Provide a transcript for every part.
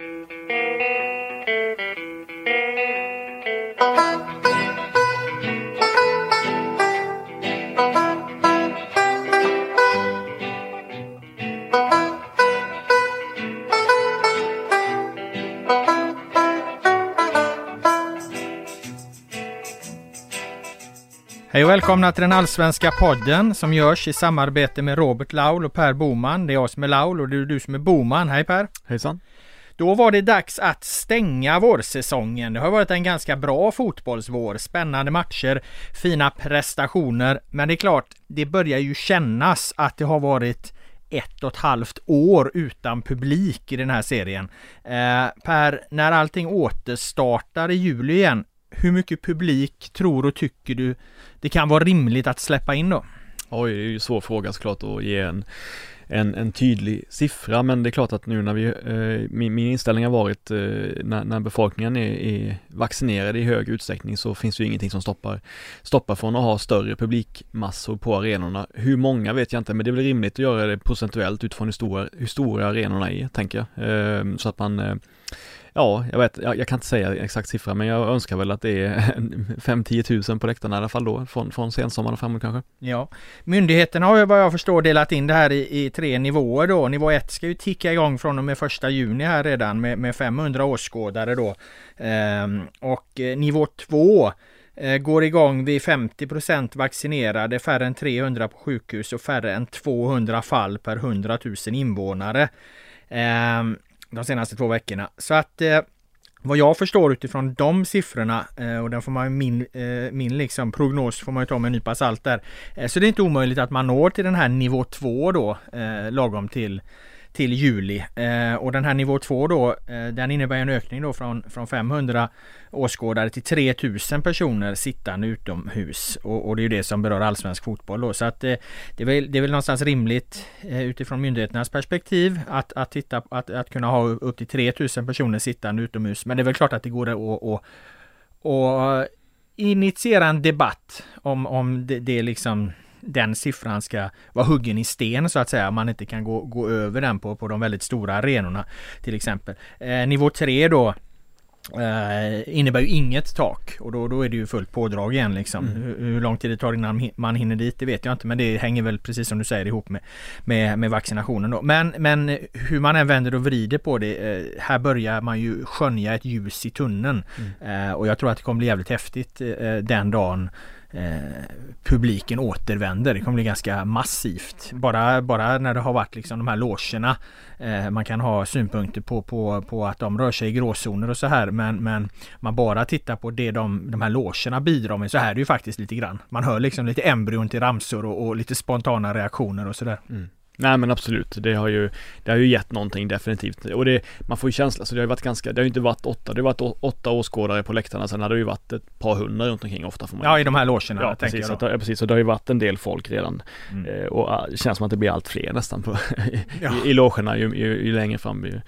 Hej och välkomna till den allsvenska podden som görs i samarbete med Robert Laul och Per Boman. Det är jag som är Laul och det är du som är Boman. Hej Per! Hejsan! Då var det dags att stänga vårsäsongen. Det har varit en ganska bra fotbollsvår. Spännande matcher, fina prestationer. Men det är klart, det börjar ju kännas att det har varit ett och ett halvt år utan publik i den här serien. Eh, per, när allting återstartar i juli igen, hur mycket publik tror och tycker du det kan vara rimligt att släppa in då? Oj, det är ju en svår fråga såklart att ge en, en, en tydlig siffra men det är klart att nu när vi, eh, min, min inställning har varit eh, när, när befolkningen är, är vaccinerad i hög utsträckning så finns det ju ingenting som stoppar, stoppar från att ha större publikmassor på arenorna. Hur många vet jag inte men det är väl rimligt att göra det procentuellt utifrån hur stora, hur stora arenorna är tänker jag. Eh, så att man eh, Ja, jag vet, jag, jag, kan inte säga exakt siffra men jag önskar väl att det är 5-10 tusen på läktarna i alla fall då från, från sensommaren och framåt kanske. Ja, myndigheterna har ju vad jag förstår delat in det här i, i tre nivåer då. Nivå 1 ska ju ticka igång från och med första juni här redan med, med 500 åskådare då. Ehm, och eh, nivå 2 eh, går igång vid 50% vaccinerade, färre än 300 på sjukhus och färre än 200 fall per 100 000 invånare. Ehm, de senaste två veckorna. Så att eh, vad jag förstår utifrån de siffrorna eh, och den får man min, eh, min liksom prognos får man ju ta med en nypa salt där. Eh, så det är inte omöjligt att man når till den här nivå 2 då eh, lagom till till juli. Eh, och den här nivå 2 då, eh, den innebär en ökning då från, från 500 åskådare till 3000 personer sittande utomhus. Och, och det är ju det som berör allsvensk fotboll då. Så att eh, det, är väl, det är väl någonstans rimligt eh, utifrån myndigheternas perspektiv att, att, titta, att, att kunna ha upp till 3000 personer sittande utomhus. Men det är väl klart att det går att, att, att initiera en debatt om, om det, det liksom den siffran ska vara huggen i sten så att säga. Man inte kan gå, gå över den på, på de väldigt stora arenorna till exempel. Eh, nivå 3 då Uh, innebär ju inget tak och då, då är det ju fullt pådrag igen liksom. Mm. Hur, hur, lång tid det tar innan man hinner dit det vet jag inte men det hänger väl precis som du säger ihop med, med, med vaccinationen då. Men, men hur man än vänder och vrider på det uh, här börjar man ju skönja ett ljus i tunneln mm. uh, och jag tror att det kommer bli jävligt häftigt den dagen Eh, publiken återvänder. Det kommer bli ganska massivt. Bara, bara när det har varit liksom de här logerna. Eh, man kan ha synpunkter på, på, på att de rör sig i gråzoner och så här. Men, men man bara tittar på det de, de här logerna bidrar med så här är det ju faktiskt lite grann. Man hör liksom lite embryon till ramsor och, och lite spontana reaktioner och sådär. Mm. Nej men absolut, det har ju, det har ju gett någonting definitivt. Och det, man får ju känsla, så det har ju varit ganska, det har ju inte varit åtta, det har varit åtta åskådare på läktarna, sen har det ju varit ett par hundra runt omkring ofta får man Ja i de här logerna ja, precis, jag då. ja, precis, så det har ju varit en del folk redan. Mm. Eh, och ah, det känns som att det blir allt fler nästan på, ja. i, i logerna ju, ju, ju, längre fram ju,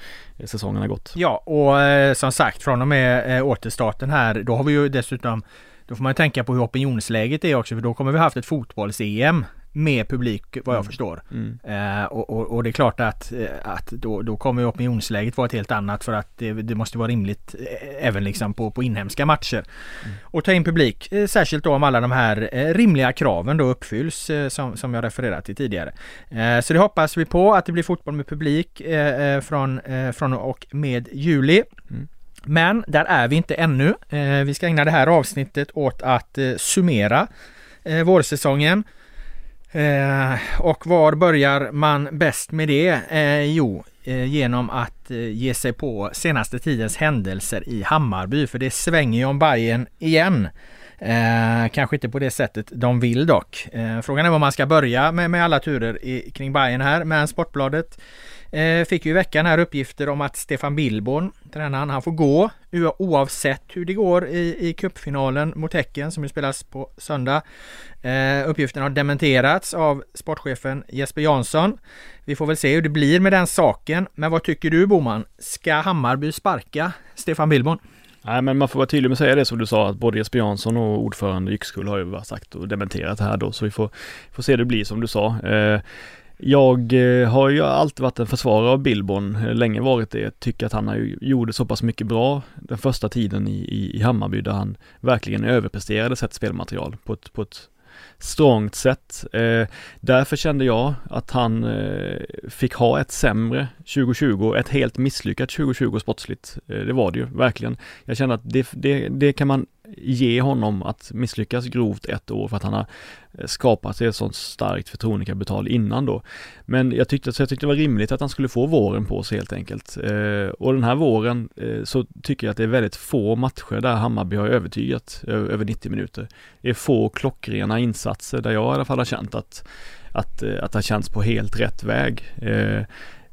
säsongen har gått. Ja och eh, som sagt från och med eh, återstarten här, då har vi ju dessutom då får man tänka på hur opinionsläget är också för då kommer vi haft ett fotbolls-EM med publik vad jag mm. förstår. Mm. Eh, och, och, och, det är klart att, eh, att då, då kommer opinionsläget vara ett helt annat för att det, det måste vara rimligt eh, även liksom på, på inhemska matcher. Mm. Och ta in publik, eh, särskilt då om alla de här eh, rimliga kraven då uppfylls eh, som, som jag refererat till tidigare. så det hoppas vi på att det blir fotboll med publik från, från och med juli. Mm. Men där är vi inte ännu. vi ska ägna det här avsnittet åt att summera vårsäsongen. Eh, och var börjar man bäst med det? Eh, jo, eh, genom att eh, ge sig på senaste tidens händelser i Hammarby, för det svänger ju om Bayern igen. Eh, kanske inte på det sättet de vill dock. Eh, frågan är var man ska börja med, med alla turer i, kring Bayern här, men Sportbladet Eh, fick ju i veckan här uppgifter om att Stefan Billborn, tränaren, han får gå oavsett hur det går i, i cupfinalen mot Häcken som ju spelas på söndag. Eh, uppgiften har dementerats av sportchefen Jesper Jansson. Vi får väl se hur det blir med den saken. Men vad tycker du Boman? Ska Hammarby sparka Stefan Billborn? Nej men man får vara tydlig med att säga det som du sa att både Jesper Jansson och ordförande Yxkull har ju sagt och dementerat det här då så vi får, får se hur det blir som du sa. Eh, jag eh, har ju alltid varit en försvarare av Billborn, eh, länge varit det. Tycker att han har gjorde så pass mycket bra den första tiden i, i, i Hammarby där han verkligen överpresterade sett spelmaterial på ett, på ett strångt sätt. Eh, därför kände jag att han eh, fick ha ett sämre 2020, ett helt misslyckat 2020 sportsligt. Eh, det var det ju verkligen. Jag kände att det, det, det kan man ge honom att misslyckas grovt ett år för att han har eh, skapat sig ett sånt starkt förtroendekapital innan då. Men jag tyckte, så jag tyckte det var rimligt att han skulle få våren på sig helt enkelt. Eh, och den här våren eh, så tycker jag att det är väldigt få matcher där Hammarby har övertygat över 90 minuter. Det är få klockrena insatser där jag i alla fall har känt att att, eh, att det har känts på helt rätt väg. Eh,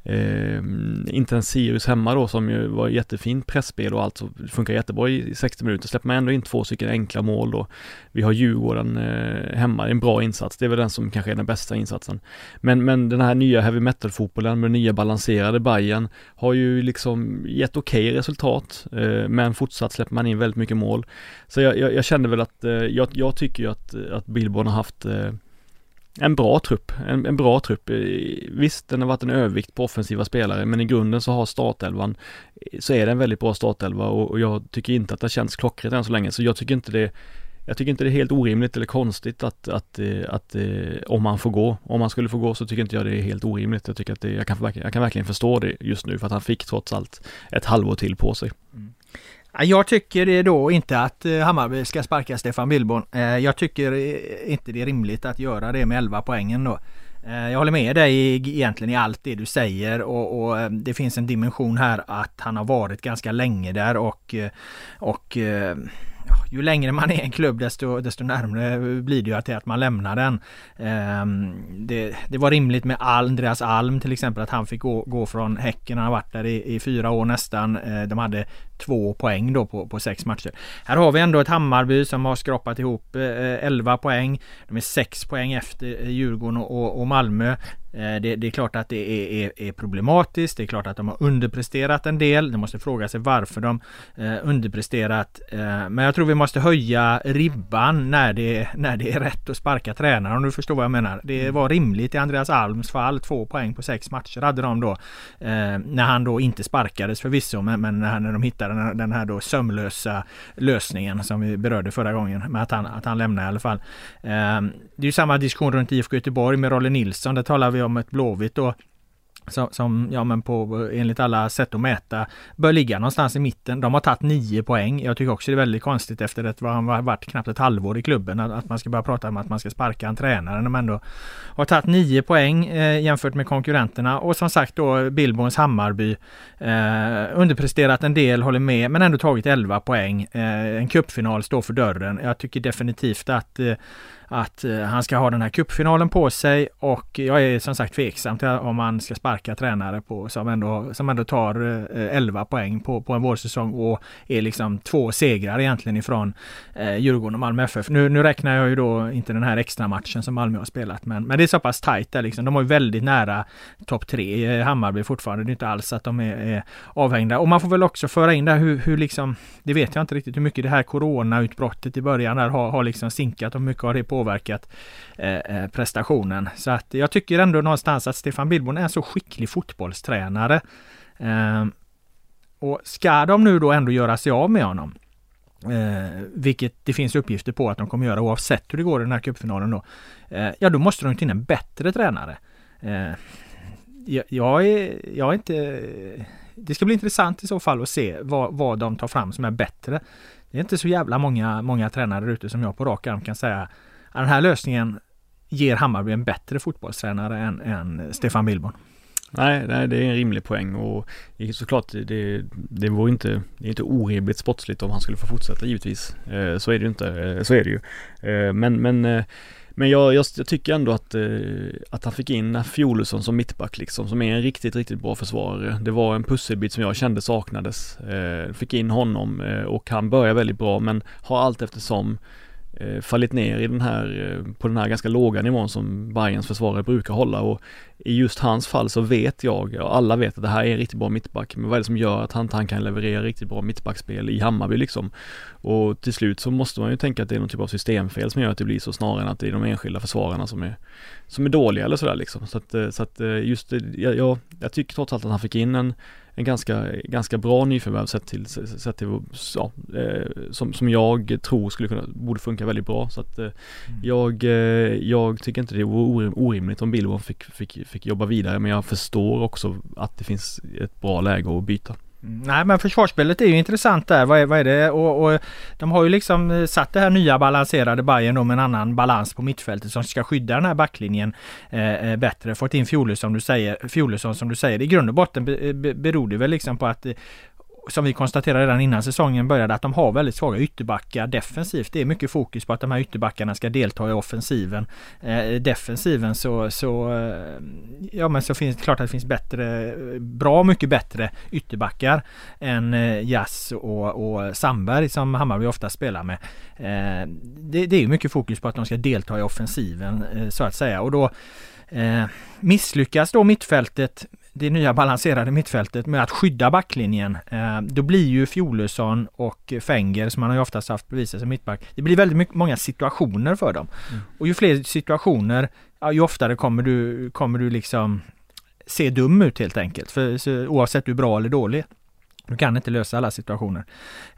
Eh, inte ens Sirius hemma då som ju var jättefint pressspel och allt så funkar jättebra i 60 minuter. Släpper man ändå in två stycken enkla mål då. Vi har Djurgården eh, hemma, en bra insats. Det är väl den som kanske är den bästa insatsen. Men, men den här nya heavy metal fotbollen med nya balanserade Bayern har ju liksom gett okej okay resultat. Eh, men fortsatt släpper man in väldigt mycket mål. Så jag, jag, jag kände väl att, eh, jag, jag tycker ju att, att Billborn har haft eh, en bra trupp, en, en, bra trupp. Eh, visst, den har varit en övervikt på offensiva spelare, men i grunden så har startelvan, eh, så är det en väldigt bra startelva och, och jag tycker inte att det känns klockrent än så länge, så jag tycker inte det jag tycker inte det är helt orimligt eller konstigt att, att, eh, att, att om man får gå, om man skulle få gå så tycker inte jag det är helt orimligt. Jag tycker att det, jag kan, jag kan verkligen förstå det just nu för att han fick trots allt ett halvår till på sig. Mm. Jag tycker det då inte att eh, Hammarby ska sparka Stefan Billborn. Eh, jag tycker eh, inte det är rimligt att göra det med 11 poängen då. Jag håller med dig egentligen i allt det du säger och, och, det finns en dimension här att han har varit ganska länge där och, och ju längre man är i en klubb desto, desto närmare blir det ju till att man lämnar den. Um, det, det, var rimligt med Andreas Alm till exempel att han fick gå, gå från Häcken. Han har varit där i, i fyra år nästan. Uh, de hade två poäng då på, på sex matcher. Här har vi ändå ett Hammarby som har skrapat ihop eh, uh, 11 poäng. De är sex poäng efter eh, Djurgården och, och Malmö. Eh, det, det, är klart att det är, är, är, problematiskt. Det är klart att de har underpresterat en del. De måste fråga sig varför de eh, underpresterat. Eh, men jag tror vi måste höja ribban när det, när det är rätt att sparka tränare om du förstår vad jag menar. Det mm. var rimligt i Andreas Alms fall. Två poäng på sex matcher hade de då. Eh, när han då inte sparkades förvisso men, men när, när de hittade den här, den här då sömlösa lösningen som vi berörde förra gången. Med att han, att han lämnar i alla fall. Eh, det är ju samma diskussion runt IFK Göteborg med Rolle Nilsson. Där talar vi om ett Blåvitt då som, som, ja men på enligt alla sätt att mäta bör ligga någonstans i mitten. De har tagit nio poäng. Jag tycker också det är väldigt konstigt efter att han varit knappt ett halvår i klubben att, att man ska börja prata om att man ska sparka en tränare när man ändå har tagit nio poäng eh, jämfört med konkurrenterna och som sagt då Billborns Hammarby eh, underpresterat en del, håller med, men ändå tagit 11 poäng. Eh, en cupfinal står för dörren. Jag tycker definitivt att eh, att eh, han ska ha den här cupfinalen på sig och jag är som sagt tveksam till om man ska sparka tränare på som ändå, som ändå tar eh, 11 poäng på, på en vårsäsong och är liksom två segrar egentligen ifrån eh, Djurgården och Malmö FF. Nu, nu räknar jag ju då inte den här extra matchen som Malmö har spelat men, men det är så pass tajt där liksom. De har ju väldigt nära topp tre i Hammarby fortfarande. Det är inte alls att de är, är avhängda och man får väl också föra in där hur, hur liksom, det vet jag inte riktigt hur mycket det här coronautbrottet i början där har, har liksom sinkat och mycket har det på påverkat eh, eh, prestationen. Så att jag tycker ändå någonstans att Stefan Billborn är en så skicklig fotbollstränare. Eh, och ska de nu då ändå göra sig av med honom Eh, vilket det finns uppgifter på att de kommer göra oavsett hur det går i den här cupfinalen då. Eh, ja, då måste de till en bättre tränare. Eh, jag, jag, är, jag är inte... Det ska bli intressant i så fall att se vad, vad de tar fram som är bättre. Det är inte så jävla många, många tränare ute som jag på rak arm kan säga den här lösningen ger Hammarby en bättre fotbollstränare än, än Stefan Billborn. Nej, nej, det är en rimlig poäng och såklart det, det vore inte, det är inte orimligt sportsligt om han skulle få fortsätta givetvis. Eh, så är det ju inte, eh, så är det ju. Eh, men, men men jag, jag, jag, tycker ändå att, eh, att han fick in Fjolusson som mittback liksom, som är en riktigt, riktigt bra försvarare. Det var en pusselbit som jag kände saknades. Eh, fick in honom eh, och han börjar väldigt bra men har allt eftersom Eh, fallit ner i den här, eh, på den här ganska låga nivån som Bayerns försvarare brukar hålla och i just hans fall så vet jag, och alla vet att det här är en riktigt bra mittback, men vad är det som gör att han, han kan leverera riktigt bra mittbackspel i Hammarby liksom? Och till slut så måste man ju tänka att det är någon typ av systemfel som gör att det blir så snarare än att det är de enskilda försvararna som är, som är dåliga eller sådär liksom. Så att, eh, så att just jag, jag, jag tycker trots allt att han fick in en en ganska, ganska bra nyförvärv sett till, sett till ja, eh, som, som jag tror skulle kunna, borde funka väldigt bra. Så att eh, mm. jag, eh, jag tycker inte det vore orimligt om Billborn fick, fick, fick jobba vidare men jag förstår också att det finns ett bra läge att byta. Mm, nej men försvarsspelet är ju intressant där. Vad är, vad är det? Och, och, de har ju liksom eh, satt det här nya balanserade Bayern då med en annan balans på mittfältet som ska skydda den här backlinjen eh, eh bättre. Fått in Fjolesson som du säger. Fjolesson som du säger. I grund och botten beror det väl liksom på att eh, som vi konstaterade redan innan säsongen började, att de har väldigt svaga ytterbackar defensivt. Det är mycket fokus på att de här ytterbackarna ska delta i offensiven. Eh, defensiven så, så, eh, ja men så finns det klart att det finns bättre, bra mycket bättre ytterbackar än eh, Jass och, och Sandberg som Hammarby ofta spelar med. Eh, det, det är mycket fokus på att de ska delta i offensiven eh, så att säga och då Eh, misslyckas då mittfältet det nya balanserade mittfältet med att skydda backlinjen. Eh, då blir ju Fjolesson och Fenger, som man har ju oftast haft bevisat som mittback, det blir väldigt mycket, många situationer för dem. Mm. Och ju fler situationer, ju oftare kommer du, kommer du liksom se dum ut helt enkelt. För, så, oavsett du är bra eller dålig. Du kan inte lösa alla situationer.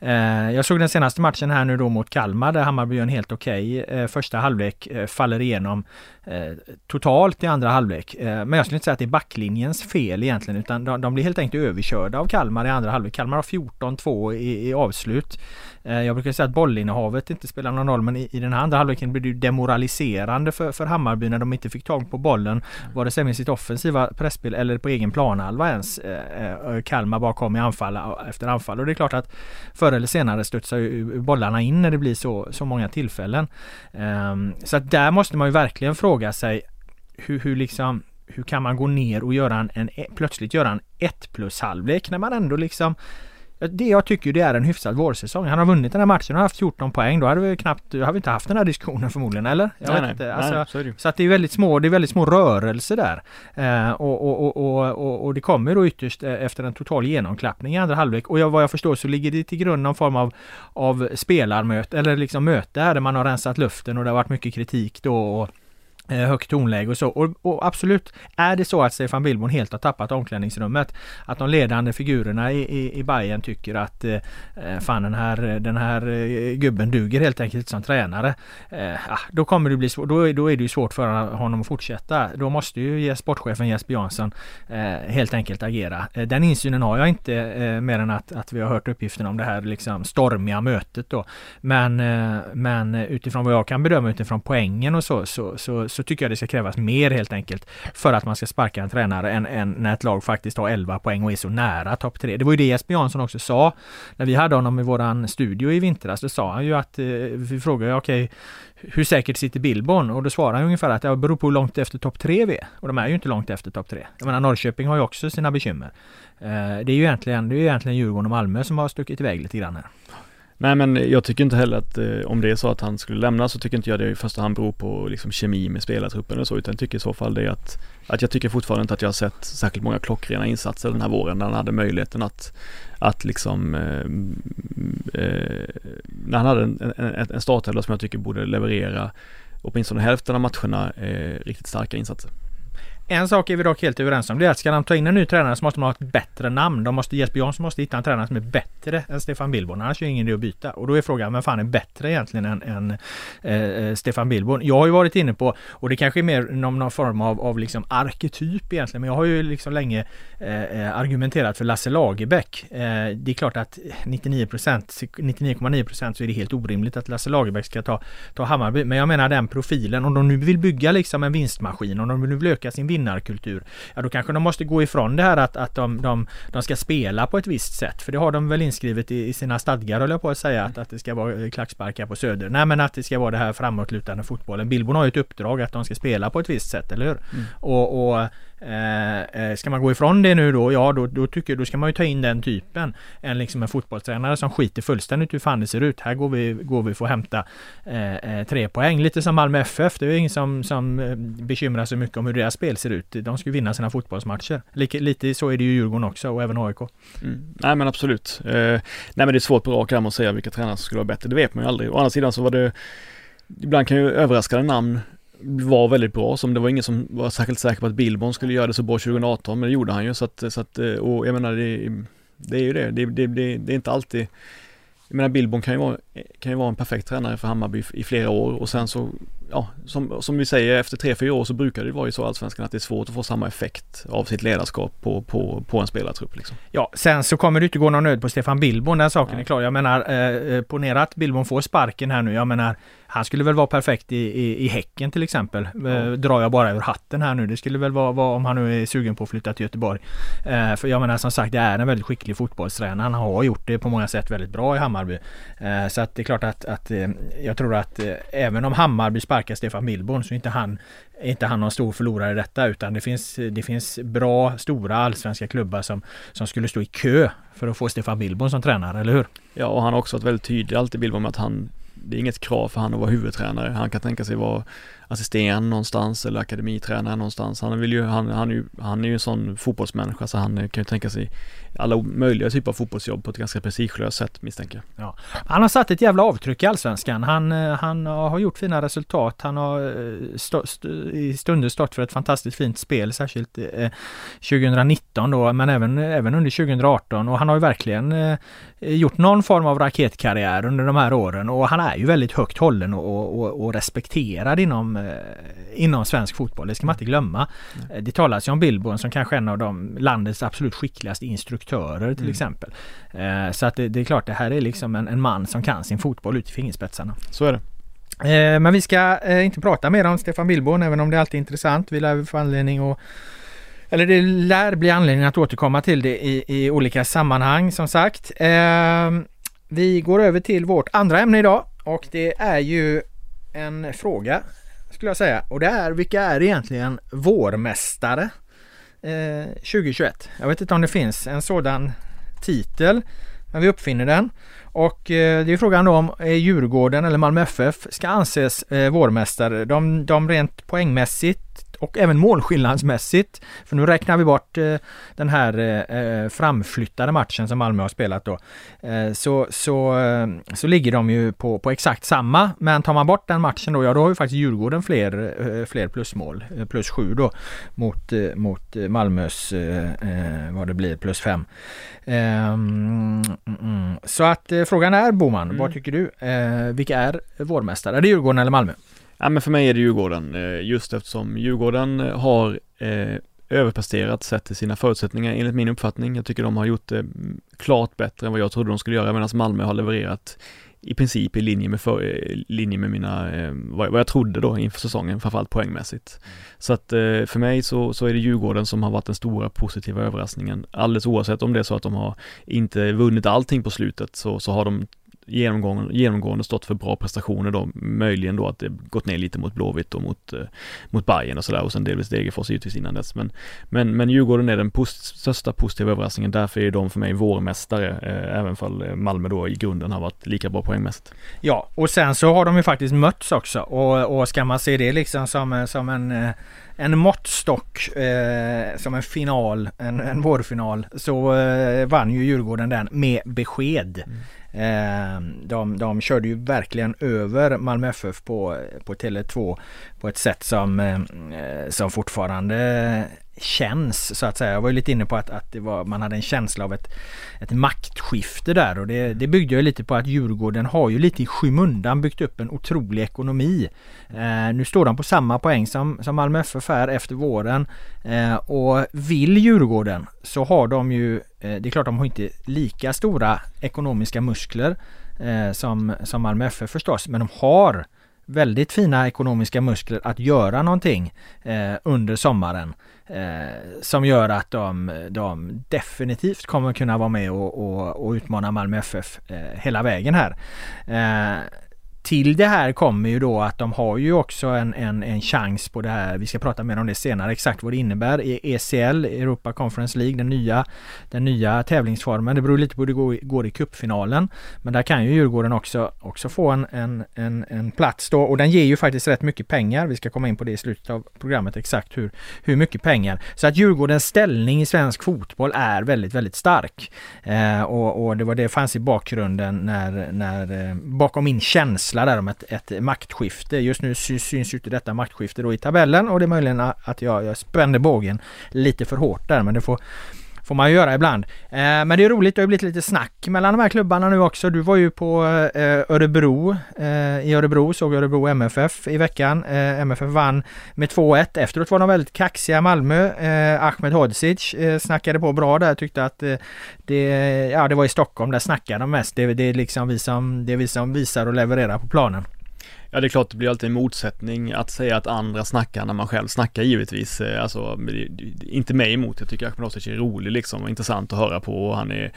Eh, jag såg den senaste matchen här nu då mot Kalmar där Hammarby gör en helt okej okay. eh, första halvlek, eh, faller igenom eh, totalt i andra halvlek. Eh, men jag skulle inte säga att det är backlinjens fel egentligen utan de, de blir helt enkelt överkörda av Kalmar i andra halvlek. Kalmar har 14-2 i, i avslut. Eh, jag brukar säga att bollinnehavet inte spelar någon roll men i, i den här andra halvleken blir det demoraliserande för, för Hammarby när de inte fick tag på bollen. Vare sig med sitt offensiva presspel eller på egen planhalva ens. Eh, eh, Kalmar bara kom i anfall Eh, efter anfall och det är klart att förr eller senare studsar ju bollarna in när det blir så, så många tillfällen. Um, så att där måste man ju verkligen fråga sig hur, hur liksom hur kan man gå ner och göra en, en plötsligt göra en 1 plus halvlek när man ändå liksom det jag tycker det är en hyfsad vårsäsong. Han har vunnit den här matchen och haft 14 poäng. Då hade vi knappt, då hade vi inte haft den här diskussionen förmodligen, eller? Jag nej, vet inte. Alltså, nej, så, det. så att det är väldigt små, det är väldigt små rörelser där. Eh, och, och, och, och, och det kommer då ytterst eh, efter en total genomklappning i andra halvlek. Och jag, vad jag förstår så ligger det till grund någon form av, av spelarmöte, eller liksom möte här där man har rensat luften och det har varit mycket kritik då. Och, Eh, högt tonläge och så. Och, och, absolut, är det så att Stefan Billborn helt har tappat omklädningsrummet, att de ledande figurerna i, i, i Bayern tycker att eh, eh fan den här, den här eh, gubben duger helt enkelt som tränare. Eh, ah, då kommer det bli svårt, då, då är det ju svårt för honom att fortsätta. Då måste ju sportchefen Jesper Jansson eh, helt enkelt agera. Eh, den insynen har jag inte eh, mer än att, att vi har hört uppgiften om det här liksom stormiga mötet då. Men, men utifrån vad jag kan bedöma utifrån poängen och så, så, så så tycker jag det ska krävas mer helt enkelt för att man ska sparka en tränare än, än när ett lag faktiskt har 11 poäng och är så nära topp 3. Det var ju det Jesper Jansson också sa när vi hade honom i våran studio i vintras. Då sa han ju att, eh, vi frågade okej, okay, hur säkert sitter Billborn? Och då svarar han ungefär att det beror på hur långt efter topp 3 vi är. Och de är ju inte långt efter topp 3. Jag menar Norrköping har ju också sina bekymmer. Eh, det är ju egentligen, det är egentligen Djurgården och Malmö som har stuckit iväg lite grann här. Nej men jag tycker inte heller att eh, om det är så att han skulle lämna så tycker inte jag det i första hand beror på liksom kemi med spelartruppen och så utan jag tycker i så fall det är att, att jag tycker fortfarande inte att jag har sett särskilt många klockrena insatser den här våren när han hade möjligheten att, att liksom eh, mm, eh, när han hade en, en, en startelva som jag tycker borde leverera åtminstone hälften av matcherna eh, riktigt starka insatser. En sak är vi dock helt överens om. Det är att ska de ta in en ny tränare så måste man ha ett bättre namn. De måste, Jesper Jansson måste hitta en tränare som är bättre än Stefan Billborn. Annars är det ingen idé att byta. Och då är frågan, vem fan är bättre egentligen än, än eh, eh, Stefan Billborn? Jag har ju varit inne på, och det kanske är mer någon, någon form av, av liksom arketyp egentligen, men jag har ju liksom länge eh, eh argumenterat för Lasse Lagerbäck. Eh, det är klart att 99 99,9 så är det helt orimligt att Lasse Lagerbäck ska ta, ta Hammarby. Men jag menar den profilen, om de nu vill bygga liksom en vinstmaskin, om de nu vill öka sin vinnarkultur. Ja då kanske de måste gå ifrån det här att, att de, de, de ska spela på ett visst sätt. För det har de väl inskrivet i, i sina stadgar höll jag på att säga att, att det ska vara klacksparkar på Söder. Nej men att det ska vara det här framåtlutande fotbollen. Billborn har ju ett uppdrag att de ska spela på ett visst sätt, eller hur? Mm. Och, och Eh, eh, ska man gå ifrån det nu då, ja då, då tycker då ska man ju ta in den typen. En, liksom en fotbollstränare som skiter fullständigt hur fan det ser ut. Här går vi, går vi för att hämta eh, eh tre poäng. Lite som Malmö FF. Det är ingen som, som eh, bekymrar sig mycket om hur deras spel ser ut. De ska ju vinna sina fotbollsmatcher. Lite, lite så är det ju Djurgården också och även AIK. Mm. Nej men absolut. Eh, nej men det är svårt på rak arm att säga vilka tränare som skulle vara bättre. Det vet man ju aldrig. Å andra sidan så var det Ibland kan ju överraskande namn var väldigt bra. Som det var ingen som var särskilt säker på att Billborn skulle göra det så bra 2018, men det gjorde han ju. Så att, så att eh, och jag menar, det, det är ju det. Det, det, det, det är inte alltid jag menar Billborn kan ju vara, kan ju vara en perfekt tränare för Hammarby i flera år och sen så, ja, som, som vi säger efter tre, fyra år så brukar det vara så allsvenskan att det är svårt att få samma effekt av sitt ledarskap på, på, på en spelartrupp. Liksom. Ja, sen så kommer det inte gå någon nöd på Stefan Billborn, den saken Nej. är klar. Jag menar, eh, eh ponera att Billborn får sparken här nu. Jag menar, han skulle väl vara perfekt i, i, i Häcken till exempel. Ja. Eh, drar jag bara ur hatten här nu. Det skulle väl vara, vara om han nu är sugen på att flytta till Göteborg. Eh, för jag menar som sagt det är en väldigt skicklig fotbollstränare. Han har gjort det på många sätt väldigt bra i Hammarby. Eh, så att det är klart att, att eh, jag tror att eh, även om Hammarby sparkar Stefan Billborn så är inte han inte han någon stor förlorare i detta utan det finns, det finns bra stora allsvenska klubbar som, som skulle stå i kö för att få Stefan Billborn som tränare, eller hur? Ja, och han har också varit väldigt tydlig alltid Billborn med att han det är inget krav för han att vara huvudtränare. Han kan tänka sig vara assisterande någonstans eller akademitränare någonstans. Han vill ju, han, han, är ju, han är ju en sån fotbollsmänniska så han kan ju tänka sig alla möjliga typer av fotbollsjobb på ett ganska prestigelöst sätt misstänker jag. Ja. Han har satt ett jävla avtryck i Allsvenskan. Han, eh, han har gjort fina resultat. Han har eh, stå, st i stunder stått för ett fantastiskt fint spel, särskilt eh, 2019 då, men även, även under 2018 och han har ju verkligen eh, gjort någon form av raketkarriär under de här åren och han är ju väldigt högt hållen och, och, och respekterad inom eh, inom svensk fotboll. Det ska man inte glömma. Mm. Det talas ju om Billborn som kanske är en av de landets absolut skickligaste instruktörer till mm. exempel. Eh, så att det, det, är klart det här är liksom en, en, man som kan sin fotboll ut i fingerspetsarna. Så är det. Men vi ska inte prata mer om Stefan Billborn även om det alltid är intressant. Vi lär få anledning att eller det lär bli anledning att återkomma till det i, i olika sammanhang som sagt. vi går över till vårt andra ämne idag och det är ju en fråga skulle jag säga. Och det är vilka är egentligen vårmästare eh, 2021? Jag vet inte om det finns en sådan titel. Men vi uppfinner den. Och eh, det är frågan då om eh, Djurgården eller Malmö FF ska anses eh, vårmästare. De, de rent poängmässigt och även målskillnadsmässigt. För nu räknar vi bort eh, den här eh, eh, framflyttade matchen som Malmö har spelat då. så, så, så ligger de ju på, på exakt samma. Men tar man bort den matchen då, ja då har ju faktiskt Djurgården fler, fler plusmål. Plus sju då mot, mot Malmös, vad det blir, plus fem. Um, mm, så att frågan är Boman, mm. vad tycker du? vilka är vårmästare? Är det Djurgården eller Malmö? Ja men för mig är det Djurgården, eh, just eftersom Djurgården eh, har eh, överpresterat sett till sina förutsättningar enligt min uppfattning. Jag tycker de har gjort det mm, klart bättre än vad jag trodde de skulle göra medan Malmö har levererat i princip i linje med, för, eh, linje med mina, vad, jag trodde då inför säsongen, framförallt poängmässigt. Så att för mig så, så är det Djurgården som har varit den stora positiva överraskningen. Alldeles oavsett om det är så att de har inte vunnit allting på slutet så, så har de genomgående, genomgående stått för bra prestationer då, möjligen då att det gått ner lite mot Blåvitt och mot, eh, mot Bayern och sådär och sen delvis Degerfors givetvis innan dess. Men, men, men Djurgården är den post, största positiva överraskningen, därför är de för mig vårmästare, eh, även fall eh, Malmö då i grunden har varit lika bra poängmässigt. Ja, och sen så har de ju faktiskt mötts också och, och ska man se det liksom som, som en eh, en måttstock eh, som en final, en, en vårfinal, så eh, vann ju Djurgården den med besked. Mm. Ehm, de, de körde ju verkligen över Malmö FF på, på Tele2 på ett sätt som, eh, som fortfarande känns så att säga. Jag var ju lite inne på att, att det var, man hade en känsla av ett, ett maktskifte där och det, det byggde ju lite på att Djurgården har ju lite i skymundan byggt upp en otrolig ekonomi. Eh, nu står de på samma poäng som, som Malmö FF är efter våren eh, och vill Djurgården så har de ju, eh, det är klart de har inte lika stora ekonomiska muskler eh, som, som Malmö FF förstås, men de har väldigt fina ekonomiska muskler att göra någonting eh, under sommaren. Eh, som gör att de, de definitivt kommer kunna vara med och, och, och utmana Malmö FF eh, hela vägen här. Eh, till det här kommer ju då att de har ju också en, en, en chans på det här. Vi ska prata mer om det senare, exakt vad det innebär. E- I ECL, Europa Conference League, den nya, den nya tävlingsformen. Det beror lite på hur det går, går i cupfinalen. Men där kan ju Djurgården också, också få en, en, en, en plats då. Och den ger ju faktiskt rätt mycket pengar. Vi ska komma in på det i slutet av programmet exakt hur, hur mycket pengar. Så att Djurgårdens ställning i svensk fotboll är väldigt, väldigt stark. Eh, och, och det var det fanns i bakgrunden när, när eh, bakom min känsla växlar där om ett, ett maktskifte. Just nu syns ju inte detta maktskifte då i tabellen och det är möjligen att jag, jag spände bågen lite för hårt där men det får Får man ju göra ibland. Eh, men det är roligt, det har blivit lite snack mellan de här klubbarna nu också. Du var ju på eh, Örebro, eh, i Örebro, såg Örebro MFF i veckan. Eh, MFF vann med 2-1. Efteråt var de väldigt kaxiga Malmö. Eh, Ahmed Hodzic eh, snackade på bra där, tyckte att eh, det, ja, det var i Stockholm, där snackade de mest. Det, det, är liksom vi som, det är vi som visar och levererar på planen. Ja det är klart det blir alltid en motsättning att säga att andra snackar när man själv snackar givetvis. Eh, alltså inte mig emot, jag tycker Ahmed Ostić är rolig liksom och intressant att höra på och han är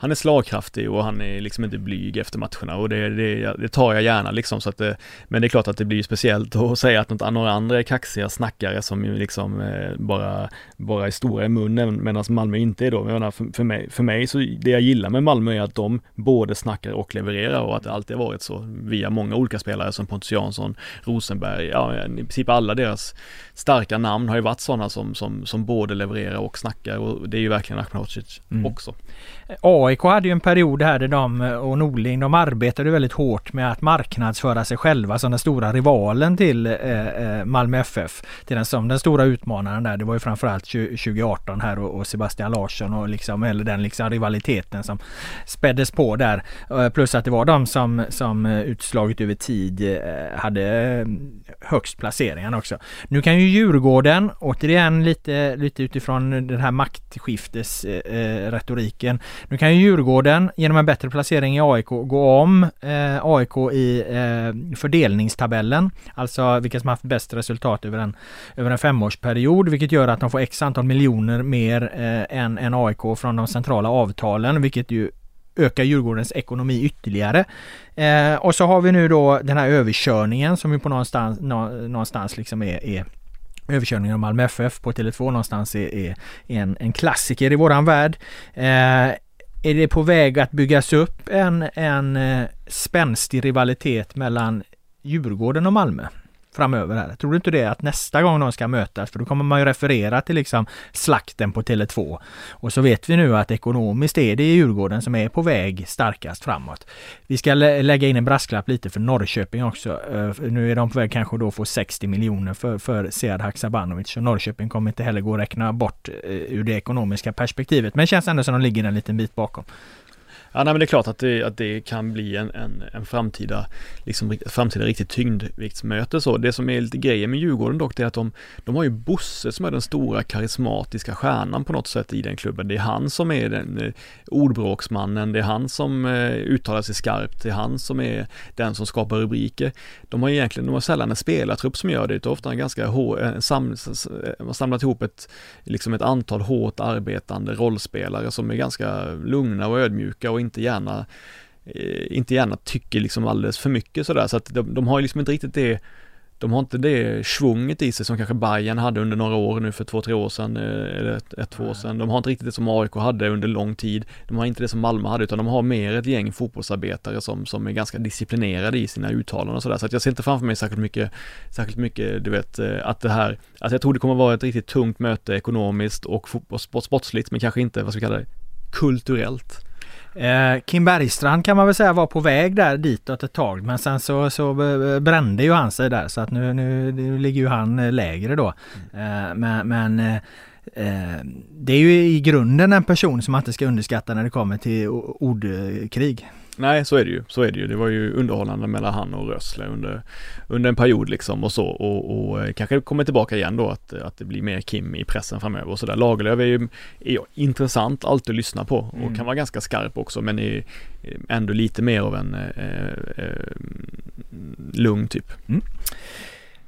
han är slagkraftig och han är liksom inte blyg efter matcherna och det, det, det tar jag gärna liksom så att det, Men det är klart att det blir speciellt att säga att några andra är kaxiga snackare som ju liksom eh, bara, bara är stora i munnen medan Malmö inte är då. Jag menar, för, för, mig, för mig så det jag gillar med Malmö är att de både snackar och levererar och att det alltid har varit så via många olika spelare som Pontus Jansson, Rosenberg, ja i princip alla deras starka namn har ju varit sådana som, som, som både levererar och snackar och det är ju verkligen Ahmedhodzic mm. också. AIK hade ju en period här där de eh, och Norling de arbetade väldigt hårt med att marknadsföra sig själva som den stora rivalen till eh, eh Malmö FF. Till den, som den stora utmanaren där. Det var ju framförallt 2018 här och, och Sebastian Larsson och liksom, eller den liksom rivaliteten som späddes på där. Eh, plus att det var de som, som utslaget över tid hade högst placeringarna också. Nu kan ju Djurgården, återigen lite, lite utifrån den här maktskiftesretoriken. Eh, nu kan ju Djurgården genom en bättre placering i AIK gå om eh, AIK i eh, fördelningstabellen. Alltså vilka som haft bäst resultat över en, över en femårsperiod. Vilket gör att de får x antal miljoner mer eh, än, än AIK från de centrala avtalen. Vilket ju ökar Djurgårdens ekonomi ytterligare. Eh, och så har vi nu då den här överkörningen som ju på någonstans, nå, någonstans liksom är, är överkörningen av Malmö FF på Tele2 någonstans är, är en, en klassiker i våran värld. Eh, är det på väg att byggas upp en, en eh, spänstig rivalitet mellan Djurgården och Malmö? Framöver här. Tror du inte det att nästa gång de ska mötas, för då kommer man ju referera till liksom slakten på Tele2. Och så vet vi nu att ekonomiskt är det Djurgården som är på väg starkast framåt. Vi ska lä lägga in en brasklapp lite för Norrköping också. Uh, nu är de på väg kanske då få 60 miljoner för, för Sead Haksabanovic och Norrköping kommer inte heller gå att räkna bort uh, ur det ekonomiska perspektivet. Men känns ändå som de ligger en liten bit bakom. Ja, nej, men det är klart att det, att det kan bli en, en, en framtida, liksom, framtida riktigt tyngdviktsmöte så. Det som är lite grejen med Djurgården dock, det är att de, de har ju Bosse som är den stora karismatiska stjärnan på något sätt i den klubben. Det är han som är den eh, ordbråksmannen, det är han som eh, uttalar sig skarpt, det är han som är den som skapar rubriker. De har egentligen, de har sällan en spelartrupp som gör det, utan ofta en ganska hår, en eh, sam, eh, samlat ihop ett, liksom ett antal hårt arbetande rollspelare som är ganska lugna och ödmjuka och inte gärna eh, inte gärna tycker liksom alldeles för mycket sådär så att de, de har liksom inte riktigt det de har inte det svunget i sig som kanske Bayern hade under några år nu för två, tre år sedan, eh, eller ett, ett två år sedan. De har inte riktigt det som AIK hade under lång tid. De har inte det som Malmö hade, utan de har mer ett gäng fotbollsarbetare som, som är ganska disciplinerade i sina uttalanden och sådär. Så att jag ser inte framför mig särskilt mycket, särskilt mycket, du vet, eh, att det här, alltså jag tror det kommer vara ett riktigt tungt möte ekonomiskt och, och sportsligt, men kanske inte, vad ska vi kalla det, kulturellt. Eh, Kim Bergstrand kan man väl säga var på väg där ditåt ett tag men sen så, så brände ju han sig där så att nu, nu, nu ligger ju han eh, lägre då. Mm. Eh, men, men eh, eh, det är ju i grunden en person som man inte ska underskatta när det kommer till ordkrig. Nej, så är det ju. Så är det ju. Det var ju underhållande mellan han och Rössle under, under en period liksom och så och, och eh, kanske kommer tillbaka igen då att, att det blir mer Kim i pressen framöver och sådär. Lagerlöf är ju är intressant alltid att lyssna på och mm. kan vara ganska skarp också men är ändå lite mer av en eh, eh, lugn typ. Mm.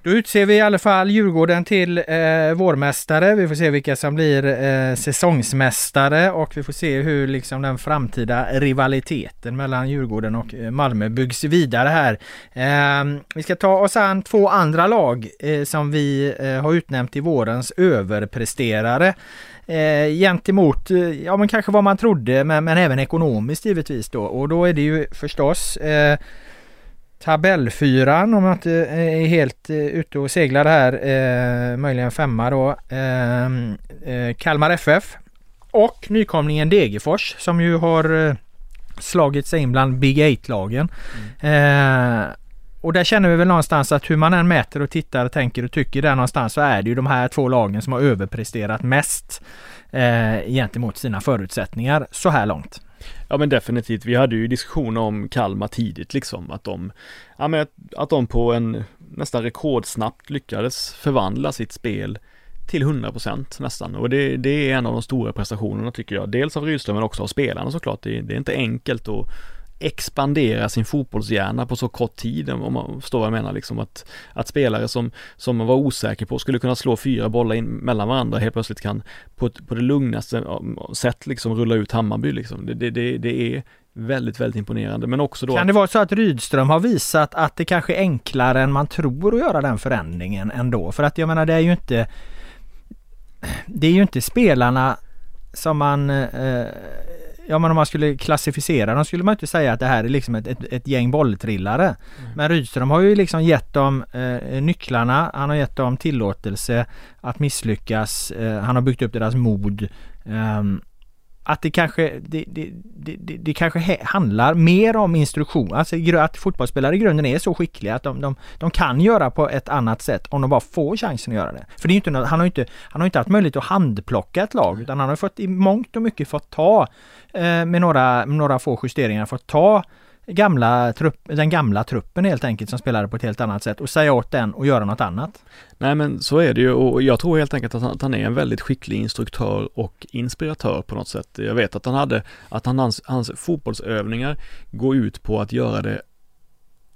Då utser vi i alla fall Djurgården till eh, vårmästare. Vi får se vilka som blir eh, säsongsmästare och vi får se hur liksom den framtida rivaliteten mellan Djurgården och eh, Malmö byggs vidare här. Eh, vi ska ta oss an två andra lag eh, som vi eh, har utnämnt till vårens överpresterare eh, gentemot, eh, ja men kanske vad man trodde men, men även ekonomiskt givetvis då och då är det ju förstås eh, tabellfyran om jag inte är helt eh, ute och seglar här. Eh, möjligen femma då. Ehm, eh, Kalmar FF. Och nykomlingen Degerfors som ju har eh, slagit sig in bland Big Eight-lagen. Mm. Eh, och där känner vi väl någonstans att hur man än mäter och tittar och tänker och tycker där någonstans så är det ju de här två lagen som har överpresterat mest eh, gentemot sina förutsättningar så här långt. Ja men definitivt, vi hade ju diskussioner om Kalmar tidigt liksom, att de, ja men att, att de på en nästan rekordsnabbt lyckades förvandla sitt spel till 100% nästan och det, det är en av de stora prestationerna tycker jag. Dels av Rydström men också av spelarna såklart. Det, det är inte enkelt att expandera sin fotbollshjärna på så kort tid om man förstår vad jag menar liksom att, att spelare som, som man var osäker på skulle kunna slå fyra bollar in mellan varandra helt plötsligt kan på, på det lugnaste sätt liksom rulla ut Hammarby liksom. Det, det, det, det är väldigt, väldigt imponerande. Men också då... Kan det vara så att Rydström har visat att det kanske är enklare än man tror att göra den förändringen ändå? För att jag menar det är ju inte Det är ju inte spelarna som man eh, Ja men om man skulle klassificera dem skulle man inte säga att det här är liksom ett, ett, ett gäng bolltrillare. Mm. Men Rydström har ju liksom gett dem eh, nycklarna, han har gett dem tillåtelse att misslyckas, eh, han har byggt upp deras mod. Um, att det kanske, det, det, det, det kanske handlar mer om instruktion, alltså att fotbollsspelare i grunden är så skickliga att de, de, de kan göra på ett annat sätt om de bara får chansen att göra det. För det är inte, han har inte, han har inte haft möjlighet att handplocka ett lag utan han har fått i mångt och mycket fått ta eh, med några, några få justeringar, fått ta gamla trupp, den gamla truppen helt enkelt som spelade på ett helt annat sätt och säga åt den och göra något annat. Nej men så är det ju och jag tror helt enkelt att han, är en väldigt skicklig instruktör och inspiratör på något sätt. Jag vet att han hade, att han, hans, hans fotbollsövningar går ut på att göra det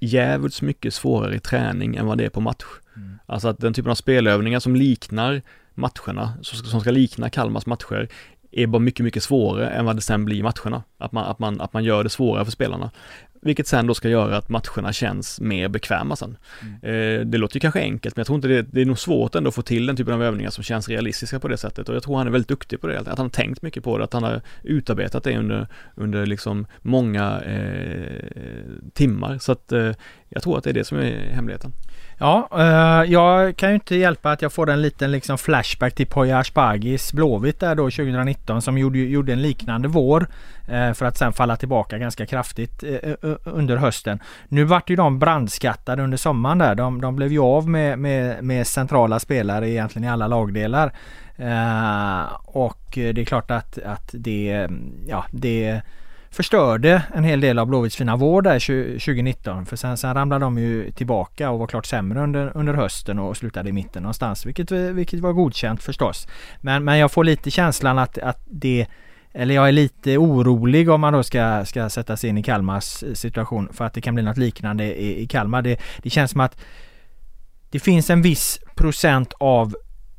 jävligt mycket svårare i träning än vad det är på match. Mm. Alltså att den typen av spelövningar som liknar matcherna, som ska likna Kalmars matcher, är bara mycket, mycket svårare än vad det sen blir i matcherna. Att man, att man, att man gör det svårare för spelarna. Vilket sen då ska göra att matcherna känns mer bekväma sen. Mm. Eh, det låter ju kanske enkelt men jag tror inte det, det är nog svårt ändå att få till den typen av övningar som känns realistiska på det sättet och jag tror han är väldigt duktig på det. Att han har tänkt mycket på det, att han har utarbetat det under, under liksom många eh, timmar. Så att eh, jag tror att det är det som är hemligheten. Ja, eh, jag kan ju inte hjälpa att jag får en liten liksom flashback till Poya Asbagis Blåvitt där då 2019 som gjorde, gjorde en liknande vår eh, för att sen falla tillbaka ganska kraftigt eh, eh under hösten. Nu vart ju de brandskattade under sommaren där. De, de blev ju av med, med, med centrala spelare egentligen i alla lagdelar. Eh, och det är klart att, att det, ja det förstörde en hel del av Blåvitts fina vår där 2019. För sen, sen ramlade de ju tillbaka och var klart sämre under, under hösten och slutade i mitten någonstans. Vilket, vilket var godkänt förstås. Men, men jag får lite känslan att, att det eller jag är lite orolig om man då ska, ska sätta sig in i Kalmars situation för att det kan bli något liknande i, i Kalmar. Det, det känns som att det finns en viss procent av,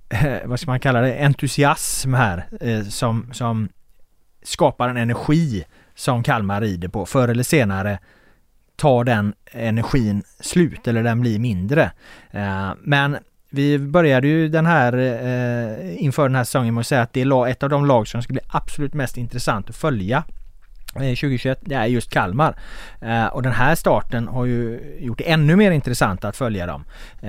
vad ska man kalla det, entusiasm här eh, som, som skapar en energi som Kalmar rider på. Förr eller senare tar den energin slut eller den blir mindre. Eh, men vi började ju den här eh, inför den här säsongen med att säga att det är ett av de lag som skulle bli absolut mest intressant att följa eh, 2021 det är just Kalmar. Eh, och den här starten har ju gjort det ännu mer intressant att följa dem.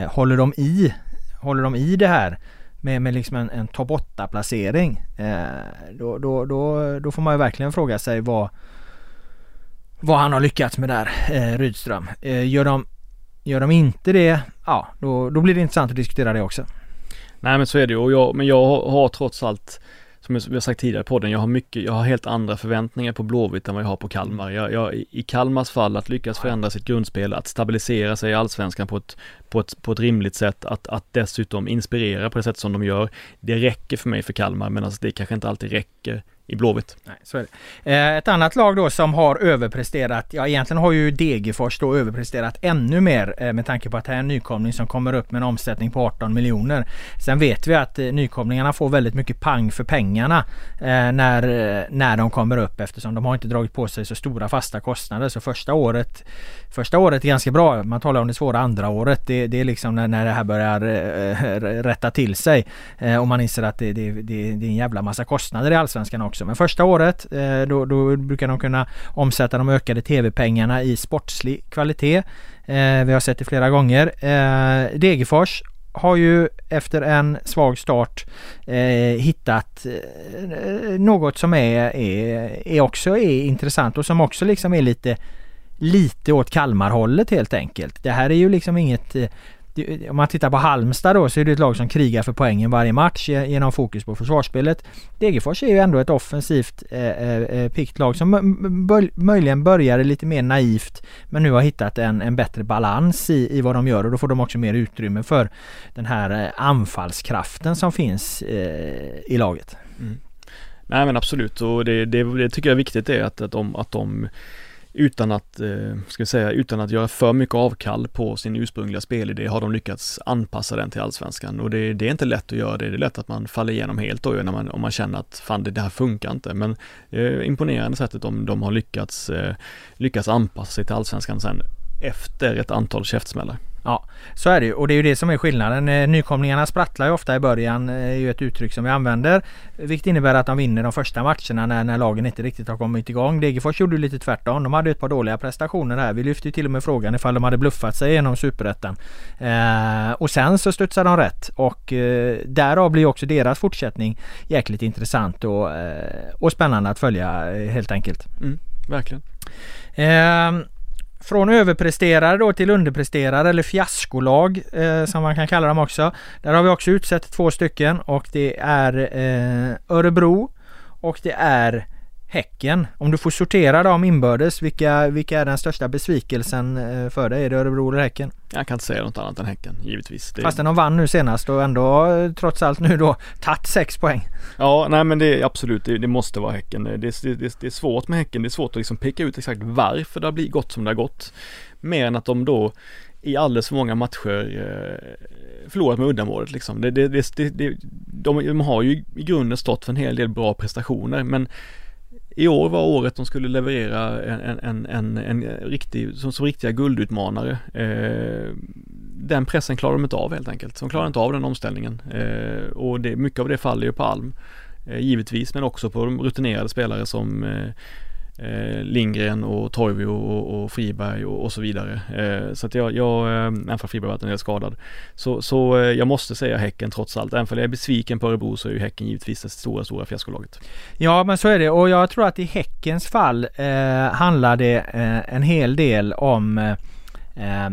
håller de i Håller de i det här med, med liksom en, en topp 8 placering eh, då, då, då, då får man ju verkligen fråga sig vad vad han har lyckats med där, eh, Rydström. Eh, gör, de, gör de inte det, ja då, då blir det intressant att diskutera det också. Nej men så är det ju och jag, men jag har, har trots allt som vi har sagt tidigare på podden, jag har mycket, jag har helt andra förväntningar på Blåvitt än vad jag har på Kalmar. Jag, jag, I Kalmars fall, att lyckas förändra sitt grundspel, att stabilisera sig i allsvenskan på ett, på ett, på ett rimligt sätt, att, att dessutom inspirera på det sätt som de gör, det räcker för mig för Kalmar, men alltså det kanske inte alltid räcker i Blåvitt. Nej, så är det. Eh, ett annat lag då som har överpresterat, ja egentligen har ju Degerfors då överpresterat ännu mer eh, med tanke på att det här är en nykomling som kommer upp med en omsättning på 18 miljoner. Sen vet vi att eh, nykomlingarna får väldigt mycket pang för pengarna när, när de kommer upp eftersom de har inte dragit på sig så stora fasta kostnader. Så första året Första året är ganska bra. Man talar om det svåra andra året. Det, det är liksom när, när det här börjar rätta till sig. och man inser att det, det, det, det är en jävla massa kostnader i Allsvenskan också också. Men första året eh, då, då brukar de kunna omsätta de ökade tv-pengarna i sportslig kvalitet. Eh, vi har sett det flera gånger. Eh, Degerfors har ju efter en svag start eh, hittat eh, något som är, är, är också är intressant och som också liksom är lite lite åt Kalmarhållet helt enkelt. Det här är ju liksom inget eh, om man tittar på Halmstad då så är det ett lag som krigar för poängen varje match genom fokus på försvarsspelet. Degerfors är ju ändå ett offensivt eh, eh, eh pikt lag som möjligen började lite mer naivt men nu har hittat en, en bättre balans i, i vad de gör och då får de också mer utrymme för den här eh, anfallskraften som finns eh, i laget. Mm. Nej men absolut och det, det, det, tycker jag är viktigt är att, att de, att de utan att, eh, ska vi säga, utan att göra för mycket avkall på sin ursprungliga spelidé har de lyckats anpassa den till allsvenskan och det, det är inte lätt att göra det. Det är lätt att man faller igenom helt då när man, om man känner att fan det, det här funkar inte. Men eh, imponerande sättet de, de har lyckats, eh, lyckats anpassa sig till allsvenskan sen efter ett antal käftsmällar. Ja, så är det ju och det är ju det som är skillnaden. Eh, nykomlingarna sprattlar ju ofta i början, eh, är ju ett uttryck som vi använder. Vilket innebär att de vinner de första matcherna när, när lagen inte riktigt har kommit igång. Degerfors gjorde lite tvärtom. De hade ett par dåliga prestationer här. Vi lyfte ju till och med frågan ifall de hade bluffat sig genom superettan. Eh, och sen så studsade de rätt och eh, därav blir också deras fortsättning jäkligt intressant och, eh, och spännande att följa eh, helt enkelt. Mm, verkligen. Från överpresterare då till underpresterare eller fiaskolag eh, som man kan kalla dem också. Där har vi också utsett två stycken och det är eh, Örebro och det är Häcken. Om du får sortera dem inbördes, vilka, vilka är den största besvikelsen eh, för dig? Är det Örebro eller Häcken? Jag kan inte säga något annat än Häcken, givetvis. Det... Fastän de vann nu senast och ändå eh, trots allt nu då tagit sex poäng. Ja, nej men det är absolut, det, det måste vara Häcken. Det, det, det, är svårt med Häcken, det är svårt att liksom peka ut exakt varför det har blivit gått som det har gått. Mer än att de då i alldeles för många matcher eh, förlorat med uddamålet liksom. Det, det, det, det, de, de har ju i grunden stått för en hel del bra prestationer men i år var året de skulle leverera en, en, en, en riktig, som, som riktiga guldutmanare. Eh, den pressen klarar de inte av helt enkelt. De klarar inte av den omställningen. Eh, och det, mycket av det faller ju på Alm. Eh, givetvis, men också på de rutinerade spelare som eh, eh, Lindgren och Toivio och, och Friberg och, och, så vidare. Eh, så att jag, jag eh, även för Friberg varit en del skadad. Så, så eh, jag måste säga Häcken trots allt. Även om jag är besviken på Örebro så är ju Häcken givetvis det stora, stora fiaskolaget. Ja men så är det och jag tror att i Häckens fall eh, handlar det eh, en hel del om eh, eh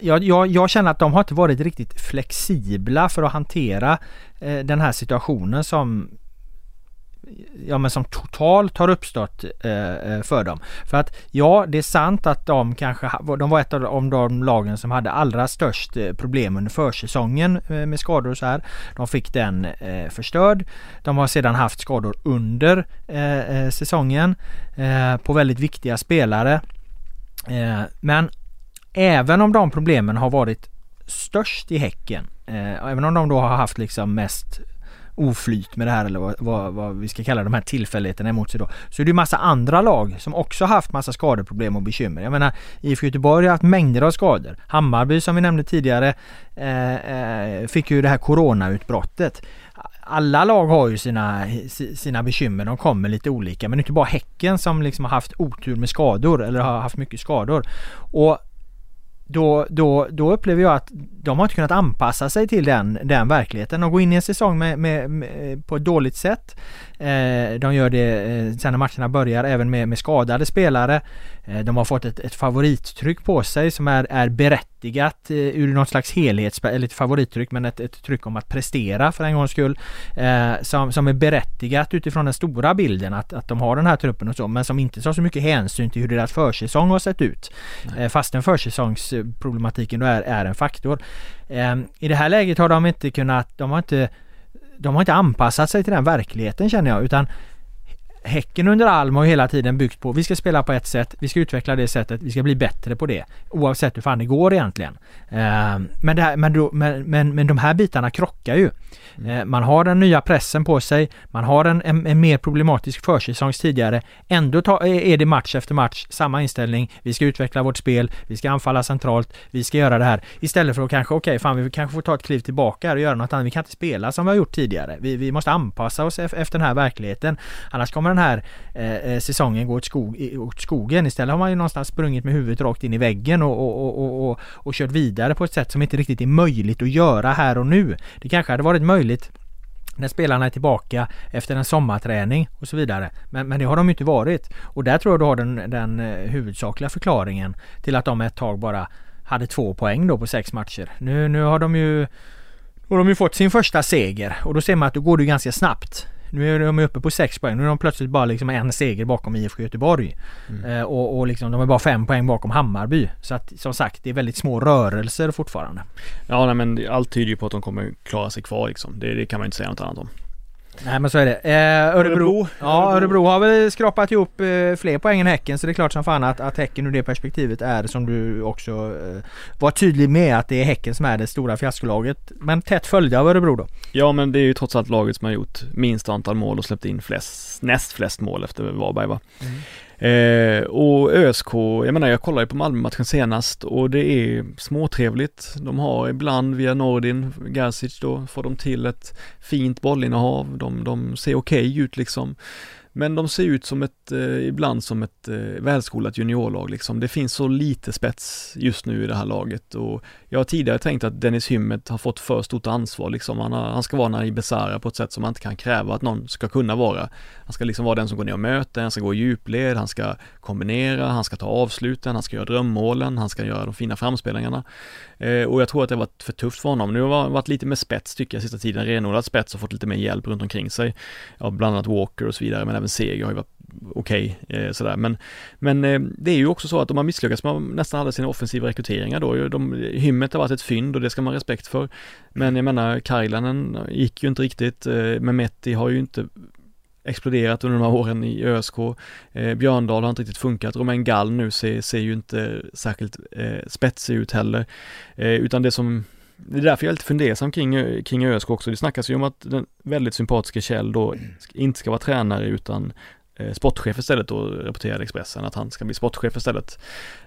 jag, jag, jag, känner att de har inte varit riktigt flexibla för att hantera eh, den här situationen som ja, men som totalt har uppstått eh, eh, för dem. För att ja, det är sant att de kanske de var ett av de, lagen som hade allra störst eh, problem under försäsongen eh, med skador och så här. De fick den eh, förstörd. De har sedan haft skador under eh, säsongen på väldigt viktiga spelare. men även om de problemen har varit störst i Häcken, även om de då har haft liksom mest oflyt med det här eller vad, vad, vad, vi ska kalla de här tillfälligheterna emot sig då. Så är det ju massa andra lag som också haft massa skadeproblem och bekymmer. Jag menar IFK Göteborg har haft mängder av skador. Hammarby som vi nämnde tidigare eh, eh, fick ju det här coronautbrottet. Alla lag har ju sina, sina bekymmer, de kommer lite olika men det är inte bara Häcken som liksom har haft otur med skador eller har haft mycket skador. Och då, då, då upplever jag att de har inte kunnat anpassa sig till den, den verkligheten. De går in i en säsong med, med, med på ett dåligt sätt. Eh, de gör det eh, sen när matcherna börjar även med, med skadade spelare. Eh, de har fått ett, ett favorittryck på sig som är, är berättigat ur något slags helhets... eller ett favorittryck men ett, ett tryck om att prestera för en gångs skull. Som, som är berättigat utifrån den stora bilden att, att de har den här truppen och så men som inte tar så mycket hänsyn till hur deras försäsong har sett ut. Eh, fastän försäsongsproblematiken då är, är en faktor. I det här läget har de inte kunnat, de har inte de har inte anpassat sig till den verkligheten känner jag utan Häcken under Alm har ju hela tiden byggt på vi ska spela på ett sätt, vi ska utveckla det sättet, vi ska bli bättre på det. Oavsett hur fan det går egentligen. Eh, men, det här, men, då, men, men, men de här bitarna krockar ju. Mm. Eh, man har den nya pressen på sig, man har en, en, en mer problematisk försäsong tidigare. Ändå ta, eh, är det match efter match samma inställning. Vi ska utveckla vårt spel, vi ska anfalla centralt, vi ska göra det här. Istället för att kanske, okej, okay, fan vi kanske får ta ett kliv tillbaka och göra något annat. Vi kan inte spela som vi har gjort tidigare. Vi, vi måste anpassa oss efter den här verkligheten. Annars kommer den här eh, eh, säsongen gå åt, skog, åt skogen. Istället har man ju någonstans sprungit med huvudet rakt in i väggen och, och, och, och, och kört vidare på ett sätt som inte riktigt är möjligt att göra här och nu. Det kanske hade varit möjligt när spelarna är tillbaka efter en sommarträning och så vidare. Men, men det har de inte varit. Och där tror jag du har den, den eh, huvudsakliga förklaringen till att de ett tag bara hade två poäng då på sex matcher. Nu, nu har de ju och de har ju fått sin första seger och då ser man att då går det ganska snabbt. Nu är de uppe på 6 poäng. Nu är de plötsligt bara liksom en seger bakom IFK Göteborg. Mm. Eh, och, och liksom de är bara 5 poäng bakom Hammarby. Så att som sagt det är väldigt små rörelser fortfarande. Ja nej, men allt tyder ju på att de kommer klara sig kvar liksom. Det, det kan man inte säga något annat om. Nej men så är det. Eh, Örebro, Örebro, ja, Örebro har väl skrapat ihop eh, fler poäng än Häcken så det är klart som fan att, att Häcken ur det perspektivet är som du också eh, var tydlig med att det är Häcken som är det stora fiaskolaget. Men tätt följda av Örebro då. Ja men det är ju trots allt laget som har gjort minst antal mål och släppt in flest, näst flest mål efter Varberg va. Mm. Eh, och ÖSK, jag menar jag kollade på Malmö-matchen senast och det är småtrevligt. De har ibland via Nordin, Gerzic då, får de till ett fint bollinnehav. De, de ser okej okay ut liksom. Men de ser ut som ett, eh, ibland som ett eh, välskolat juniorlag liksom. Det finns så lite spets just nu i det här laget och jag har tidigare tänkt att Dennis Hymmet har fått för stort ansvar liksom. Han, har, han ska vara i Besara på ett sätt som man inte kan kräva att någon ska kunna vara. Han ska liksom vara den som går ner och möter, han ska gå i djupled, han ska kombinera, han ska ta avsluten, han ska göra drömmålen, han ska göra de fina framspelningarna. Eh, och jag tror att det har varit för tufft för honom. Nu har han varit lite mer spets tycker jag sista tiden, renodlat spets och fått lite mer hjälp runt omkring sig. Ja, bland annat Walker och så vidare, men även Seger har ju varit okej okay, sådär. Men, men eh, det är ju också så att de har misslyckats med nästan alla sina offensiva rekryteringar då. De, hymmet har varit ett fynd och det ska man ha respekt för. Men jag menar, Kailanen gick ju inte riktigt. Eh, Memetti Mehmeti har ju inte exploderat under de här åren i ÖSK. Eh, Björndal har inte riktigt funkat. Romain Gall nu ser, ser ju inte särskilt eh, spetsig ut heller. Eh, utan det som det är därför jag är lite fundersam kring, kring ÖSK också. Det snackas ju om att den väldigt sympatiska Kjell då inte ska vara tränare utan eh, sportchef istället då, rapporterade Expressen att han ska bli sportchef istället.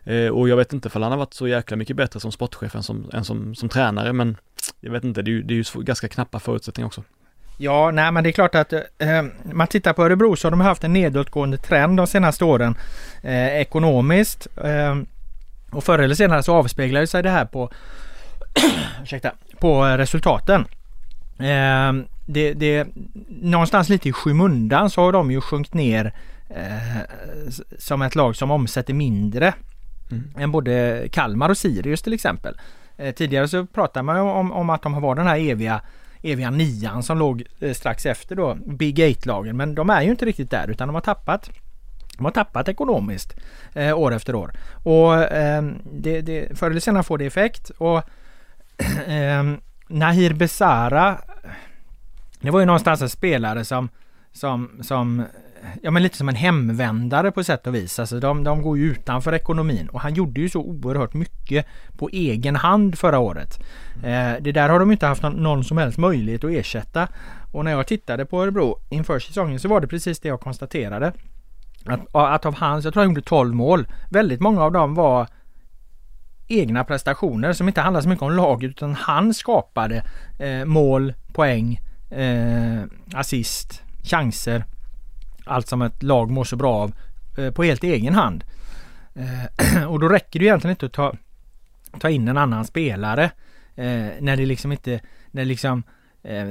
Eh, och jag vet inte för han har varit så jäkla mycket bättre som sportchef än som, än som, som tränare men jag vet inte, det är ju, det är ju ganska knappa förutsättningar också. Ja, nej men det är klart att eh, man tittar på Örebro så har de haft en nedåtgående trend de senaste åren eh, ekonomiskt. Eh, och förr eller senare så avspeglar sig det här på, ursäkta, på resultaten. Eh, det, det, någonstans lite i skymundan så har de ju sjunkit ner eh, som ett lag som omsätter mindre mm. än både Kalmar och Sirius till exempel. Eh, tidigare så pratade man om, om att de var den här eviga eviga nian som låg eh, strax efter då Big Eight-lagen. Men de är ju inte riktigt där utan de har tappat de har tappat ekonomiskt eh, år efter år. Och eh, det, det, förr eller senare får det effekt. Och eh, Nahir Besara Det var ju någonstans en spelare som som, som ja men lite som en hemvändare på sätt och vis. Alltså de, de går ju utanför ekonomin och han gjorde ju så oerhört mycket på egen hand förra året. Eh, det där har de inte haft någon, någon, som helst möjlighet att ersätta. Och när jag tittade på Örebro inför säsongen så var det precis det jag konstaterade. Att, att av hans, jag tror han gjorde 12 mål, väldigt många av dem var egna prestationer som inte handlar så mycket om laget utan han skapade eh, mål, poäng, eh, assist, chanser allt som ett lag mår så bra av eh, på helt egen hand. Eh, och då räcker det egentligen inte att ta ta in en annan spelare eh, när det liksom inte, när liksom eh,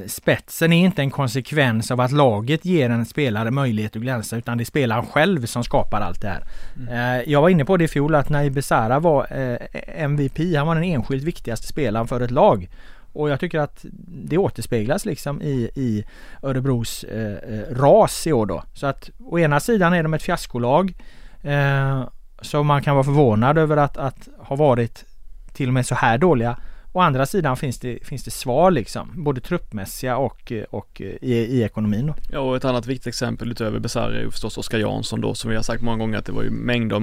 spetsen är inte en konsekvens av att laget ger en spelare möjlighet att glänsa utan det är spelaren själv som skapar allt det här. Mm. Eh, jag var inne på det i fjol att när Besara var eh, MVP, han var den enskilt viktigaste spelaren för ett lag. Och jag tycker att det återspeglas liksom i, i Örebros eh, eh, ras i år då. Så att å ena sidan är de ett fiaskolag eh, så man kan vara förvånad över att, att ha varit till och med så här dåliga. Å andra sidan finns det, finns det svar liksom, både truppmässiga och, och eh, i, i ekonomin. Då. Ja, och ett annat viktigt exempel utöver Besara är ju förstås Oskar Jansson då, som vi har sagt många gånger att det var ju mängder av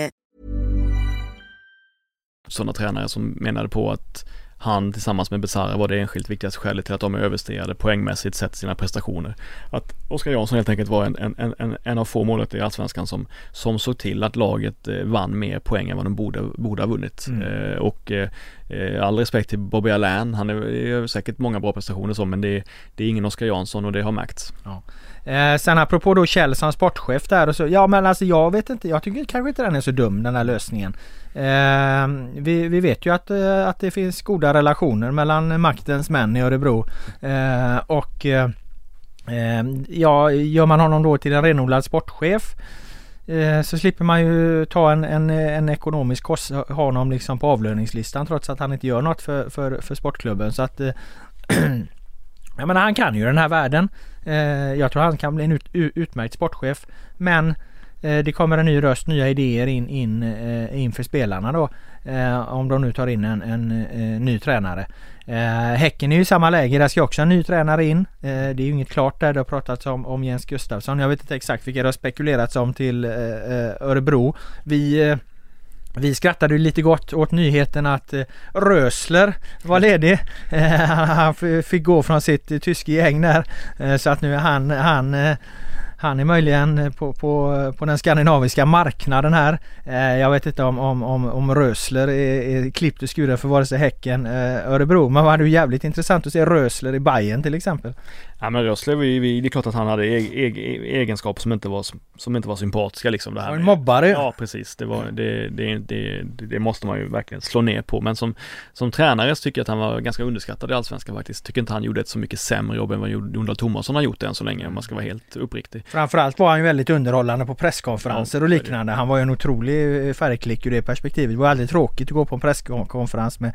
Sådana tränare som menade på att han tillsammans med Besara var det enskilt viktigaste skälet till att de överstegrade poängmässigt sett sina prestationer. Att Oskar Jansson helt enkelt var en, en, en, en av få målvakter i Allsvenskan som, som såg till att laget eh, vann mer poäng än vad de borde, borde ha vunnit. Mm. Eh, och eh, eh Eh, all respekt till Bobby Allain, han är, är säkert många bra prestationer så men det, det är ingen Oskar Jansson och det har märkts. Ja. Eh, sen apropå då Kjell som sportchef där och så, ja men alltså jag vet inte, jag tycker kanske inte den är så dum den här lösningen. Eh, vi, vi, vet ju att, eh, att det finns goda relationer mellan maktens män i Örebro. Eh, och eh, ehm, ja, gör man honom då till en renodlad sportchef eh, Eh, så slipper man ju ta en, en, en ekonomisk kost, ha honom liksom på avlöningslistan trots att han inte gör något för, för, för sportklubben. Så att eh, Jag menar han kan ju den här världen. Eh, jag tror han kan bli en ut, utmärkt sportchef. Men det kommer en ny röst, nya idéer in, in inför spelarna då. Eh, om de nu tar in en, en, en ny tränare. Eh, Häcken är ju i samma läge, där ska också en ny tränare in. Eh, det är ju inget klart där, det har pratats om, om Jens Gustafsson. Jag vet inte exakt vilka det har spekulerats om till Örebro. Vi vi skrattade lite gott åt nyheten att Rösler var ledig. han fick gå från sitt tyska gäng där. så att nu är han, han han är möjligen på, på, på den skandinaviska marknaden här. Eh, jag vet inte om, om, om, om Rösler är, är klippt och skuren för vare sig Häcken, eh, Örebro. Men det hade ju jävligt intressant att se Rösler i Bayern till exempel. Ja men Rösler, vi, vi, det är klart att han hade e, e, egenskaper som inte var, som inte var sympatiska liksom. Det här en mobbare. Ja precis, det, var, det, det, det, det, måste man ju verkligen slå ner på. Men som, som tränare så tycker jag att han var ganska underskattad i Allsvenskan faktiskt. Tycker inte han gjorde ett så mycket sämre jobb än vad Jon Thomasson har gjort än så länge om man ska vara helt uppriktig. Framförallt var han ju väldigt underhållande på presskonferenser och liknande. Han var ju en otrolig färgklick ur det perspektivet. Det var aldrig tråkigt att gå på en presskonferens med,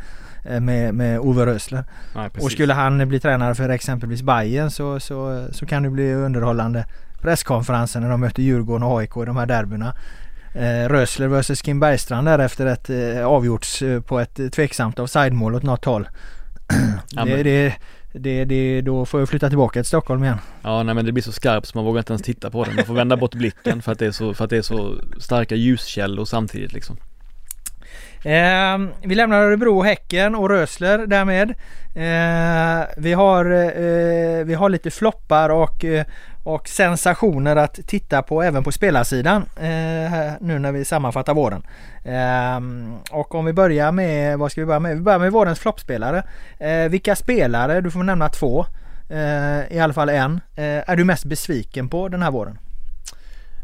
med, med Ove Rösler. Nej, och skulle han bli tränare för exempelvis Bayern så, så, så kan det bli underhållande presskonferenser när de möter Djurgården och AIK i de här derbyna. Eh, Rösler vs Kim Bergstrand där efter ett eh, avgjorts eh, på ett tveksamt offside-mål åt något håll. det, det, det, det, då får jag flytta tillbaka till Stockholm igen. Ja nej men det blir så skarpt så man vågar inte ens titta på det. Man får vända bort blicken för att det är så, för att det är så starka ljuskällor samtidigt liksom. Eh, vi lämnar Örebro, Häcken och Rösler därmed. Eh, vi, har, eh, vi har lite floppar och, eh, och sensationer att titta på även på spelarsidan eh, nu när vi sammanfattar våren. Ehm, och om vi börjar med, vad ska vi börja med? Vi börjar med vårens floppspelare. Eh, vilka spelare, du får nämna två, eh, i alla fall en, eh, är du mest besviken på den här våren?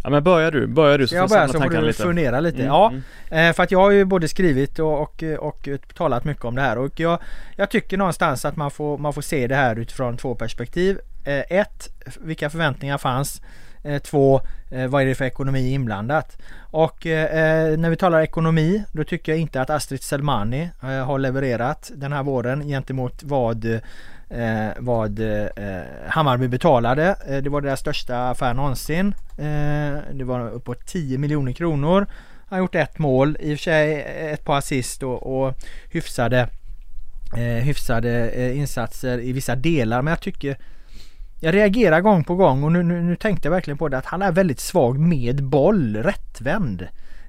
Ja men börjar du, börjar du så jag börjar så får du lite. fundera lite. Mm, ja, mm. Eh, för att jag har ju både skrivit och, och, och, talat mycket om det här och jag, jag tycker någonstans att man får, man får se det här utifrån två perspektiv. Eh, ett, vilka förväntningar fanns? Eh, två, vad är det för ekonomi inblandat? Och när vi talar ekonomi, då tycker jag inte att Astrid Selmani har levererat den här våren gentemot vad eh, vad eh, Hammarby betalade. Eh, det var deras största affär någonsin. Eh, det var uppåt 10 miljoner kronor. Han har gjort ett mål, i och för sig eh, ett par assist och, och hyfsade, eh, hyfsade eh, insatser i vissa delar. Men jag tycker jag reagerar gång på gång och nu, nu, nu tänkte jag verkligen på det att han är väldigt svag med boll, rättvänd.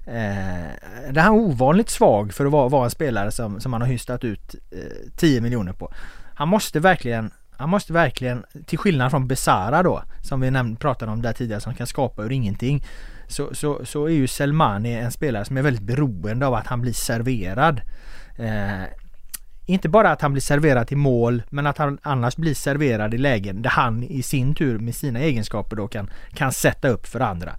Eh, det är han ovanligt svag för att vara, vara en spelare som, som man har hystat ut eh, 10 miljoner på. Han måste verkligen han måste verkligen, till skillnad från Besara då, som vi nämnde, pratade om där tidigare, som kan skapa ur ingenting. Så, så, så är ju Selmani en spelare som är väldigt beroende av att han blir serverad. Eh, inte bara att han blir serverad till mål men att han annars blir serverad i lägen där han i sin tur med sina egenskaper då kan, kan sätta upp för andra.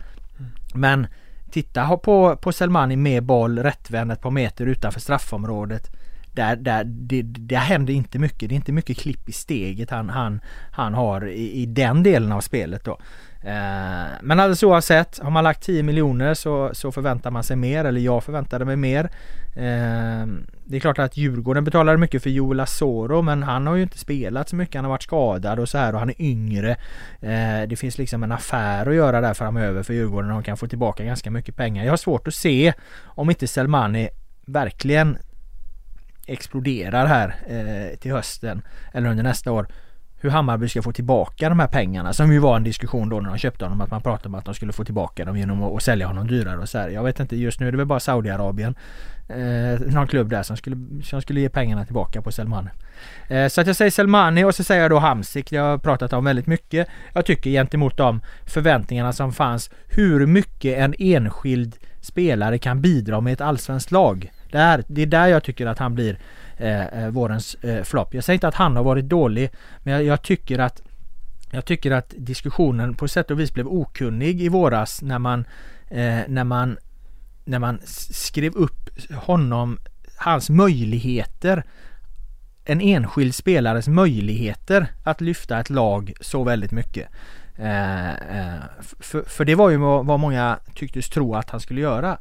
Men titta på, på Selmani med boll rättvänd ett par meter utanför straffområdet. Där, där, det, där händer inte mycket. Det är inte mycket klipp i steget han, han, han har i, i den delen av spelet då. Eh, men alldeles oavsett, har man lagt 10 miljoner så, så förväntar man sig mer, eller jag förväntade mig mer. Eh, det är klart att Djurgården betalade mycket för Joel Asoro men han har ju inte spelat så mycket, han har varit skadad och så här och han är yngre. Eh, det finns liksom en affär att göra där framöver för Djurgården och de kan få tillbaka ganska mycket pengar. Jag har svårt att se om inte Selmani verkligen exploderar här eh, till hösten eller under nästa år hur Hammarby ska få tillbaka de här pengarna som ju var en diskussion då när de köpte honom att man pratade om att de skulle få tillbaka dem genom att, sälja honom dyrare och så här. Jag vet inte, just nu är det väl bara Saudiarabien eh, någon klubb där som skulle, som skulle ge pengarna tillbaka på Selmani. Eh, så att jag säger Selmani och så säger jag då Hamsik. Det har jag pratat om väldigt mycket. Jag tycker gentemot de förväntningarna som fanns hur mycket en enskild spelare kan bidra med ett allsvenskt lag. Det är, det är där jag tycker att han blir eh, eh, vårens eh, flopp. Jag säger inte att han har varit dålig men jag, jag, tycker att jag tycker att diskussionen på sätt och vis blev okunnig i våras när man eh, när man när man skrev upp honom hans möjligheter en enskild spelares möjligheter att lyfta ett lag så väldigt mycket. Eh, eh för, för, det var ju vad många tycktes tro att han skulle göra.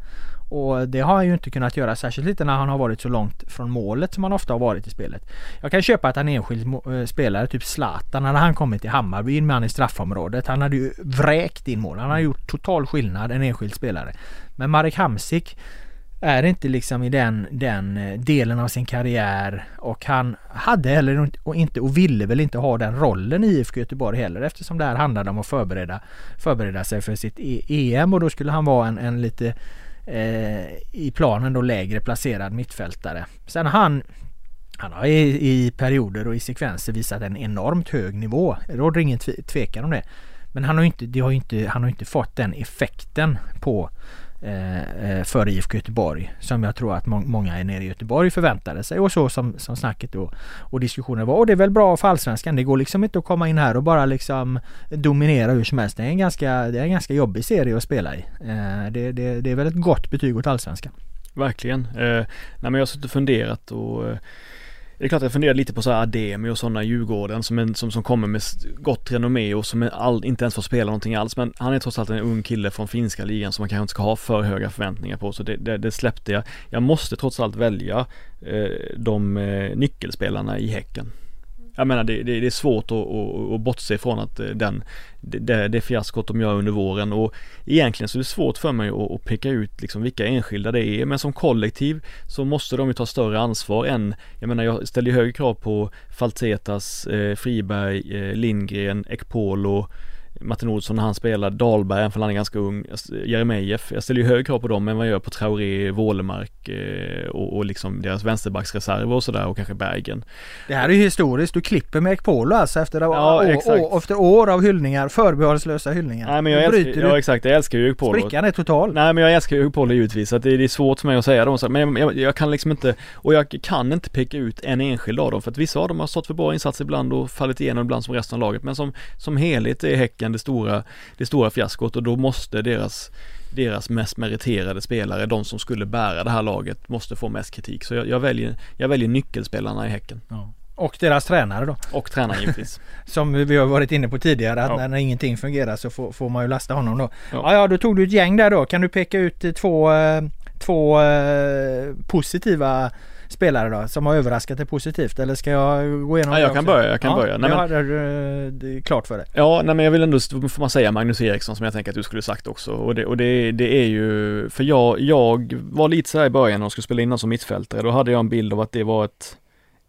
Och det har han ju inte kunnat göra särskilt lite när han har varit så långt från målet som han ofta har varit i spelet. Jag kan köpa att han är enskild eh, spelare, typ Zlatan, när han kommit till Hammarby in med han i straffområdet. Han hade ju vräkt in mål. Han har gjort total skillnad, en enskild spelare. Men Marek Hamsik är inte liksom i den, den eh, delen av sin karriär och han hade heller inte och ville väl inte ha den rollen i IFK Göteborg heller eftersom det här handlade om att förbereda, förbereda sig för sitt EM och då skulle han vara en, en lite eh, i planen då lägre placerad mittfältare. Sen han han har i, i, perioder och i sekvenser visat en enormt hög nivå. Det råder ingen tvekan om det. Men han har inte, har inte, han har inte fått den effekten på Eh, eh, för IFK Göteborg som jag tror att må många är nere i Göteborg förväntade sig och så som, som snacket och, och diskussionen var. Och det är väl bra för Allsvenskan. Det går liksom inte att komma in här och bara liksom dominera hur som helst. Det är en ganska, det är en ganska jobbig serie att spela i. Eh, det, det, det är väl ett gott betyg åt Allsvenskan. Verkligen. Eh, nej men jag har suttit och funderat och eh, det är klart jag funderar lite på så här Ademi och sådana i Djurgården som, en, som, som kommer med gott renommé och som all, inte ens får spela någonting alls. Men han är trots allt en ung kille från finska ligan som man kanske inte ska ha för höga förväntningar på. Så det, det, det släppte jag. Jag måste trots allt välja eh, de eh, nyckelspelarna i Häcken jag menar det, det, det är svårt att, att, att bortse från att eh, den, det, det fiaskot de gör under våren. Och egentligen så är det svårt för mig att, att peka ut liksom vilka enskilda det är. Men som kollektiv så måste de ju ta större ansvar än, jag menar jag ställer ju högre krav på Faltetas, eh, Friberg, eh, Lindgren, Ekpolo Martin Olsson när han spelar, Dahlberg, även han är ganska ung, Jeremejeff. Jag ställer ju högre krav på dem än vad jag gör på Traoré, Wålemark eh, och, och liksom deras vänsterbacksreserver och sådär och kanske Bergen. Det här är ju historiskt, du klipper med Ekpolo alltså efter, ja, år, efter år av hyllningar, förbehållslösa hyllningar. Nej men jag älskar, ja exakt, jag älskar ju Ekpolo. Sprickan är total. Nej men jag älskar ju Ekpolo givetvis, att det, det är svårt för mig att säga dem men jag, jag, jag, kan liksom inte, och jag kan inte peka ut en enskild av dem för att vissa av dem har stått för bra insatser ibland och fallit igenom ibland som resten av laget men som, som helhet är Häcken det stora, det stora fiaskot och då måste deras deras mest meriterade spelare, de som skulle bära det här laget, måste få mest kritik. Så jag, jag väljer, jag väljer nyckelspelarna i Häcken. Ja. Och deras tränare då? Och tränaren givetvis. Som vi har varit inne på tidigare att ja. när ingenting fungerar så får, får, man ju lasta honom då. Ja. ja, ja, då tog du ett gäng där då. Kan du peka ut två, eh, två eh, positiva spelare då som har överraskat dig positivt eller ska jag gå igenom ja, jag kan börja, jag kan ja, börja. Nej, men, hade eh, det klart för dig. Ja, nej men jag vill ändå, får man säga Magnus Eriksson som jag tänker att du skulle sagt också och det, och det, det är ju, för jag, jag var lite sådär i början när de skulle spela in som mittfältare, då hade jag en bild av att det var ett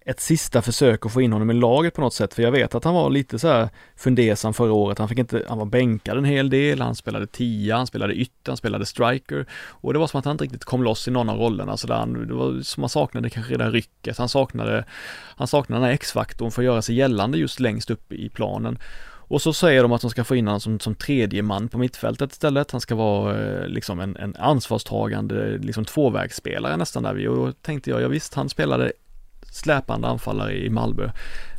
ett sista försök att få in honom i laget på något sätt. För jag vet att han var lite så här fundersam förra året. Han fick inte, han var bänkad en hel del, han spelade tia, han spelade ytter, han spelade striker. Och det var som att han inte riktigt kom loss i någon av rollerna. Så där, han, det var som han saknade kanske redan rycket. Han saknade, han saknade den här X-faktorn för att göra sig gällande just längst upp i planen. Och så säger de att de ska få in honom som, som tredje man på mittfältet istället. Han ska vara eh, liksom en, en ansvarstagande liksom tvåvägsspelare nästan där. Och då tänkte jag, ja visst, han spelade släpande anfallare i Malmö.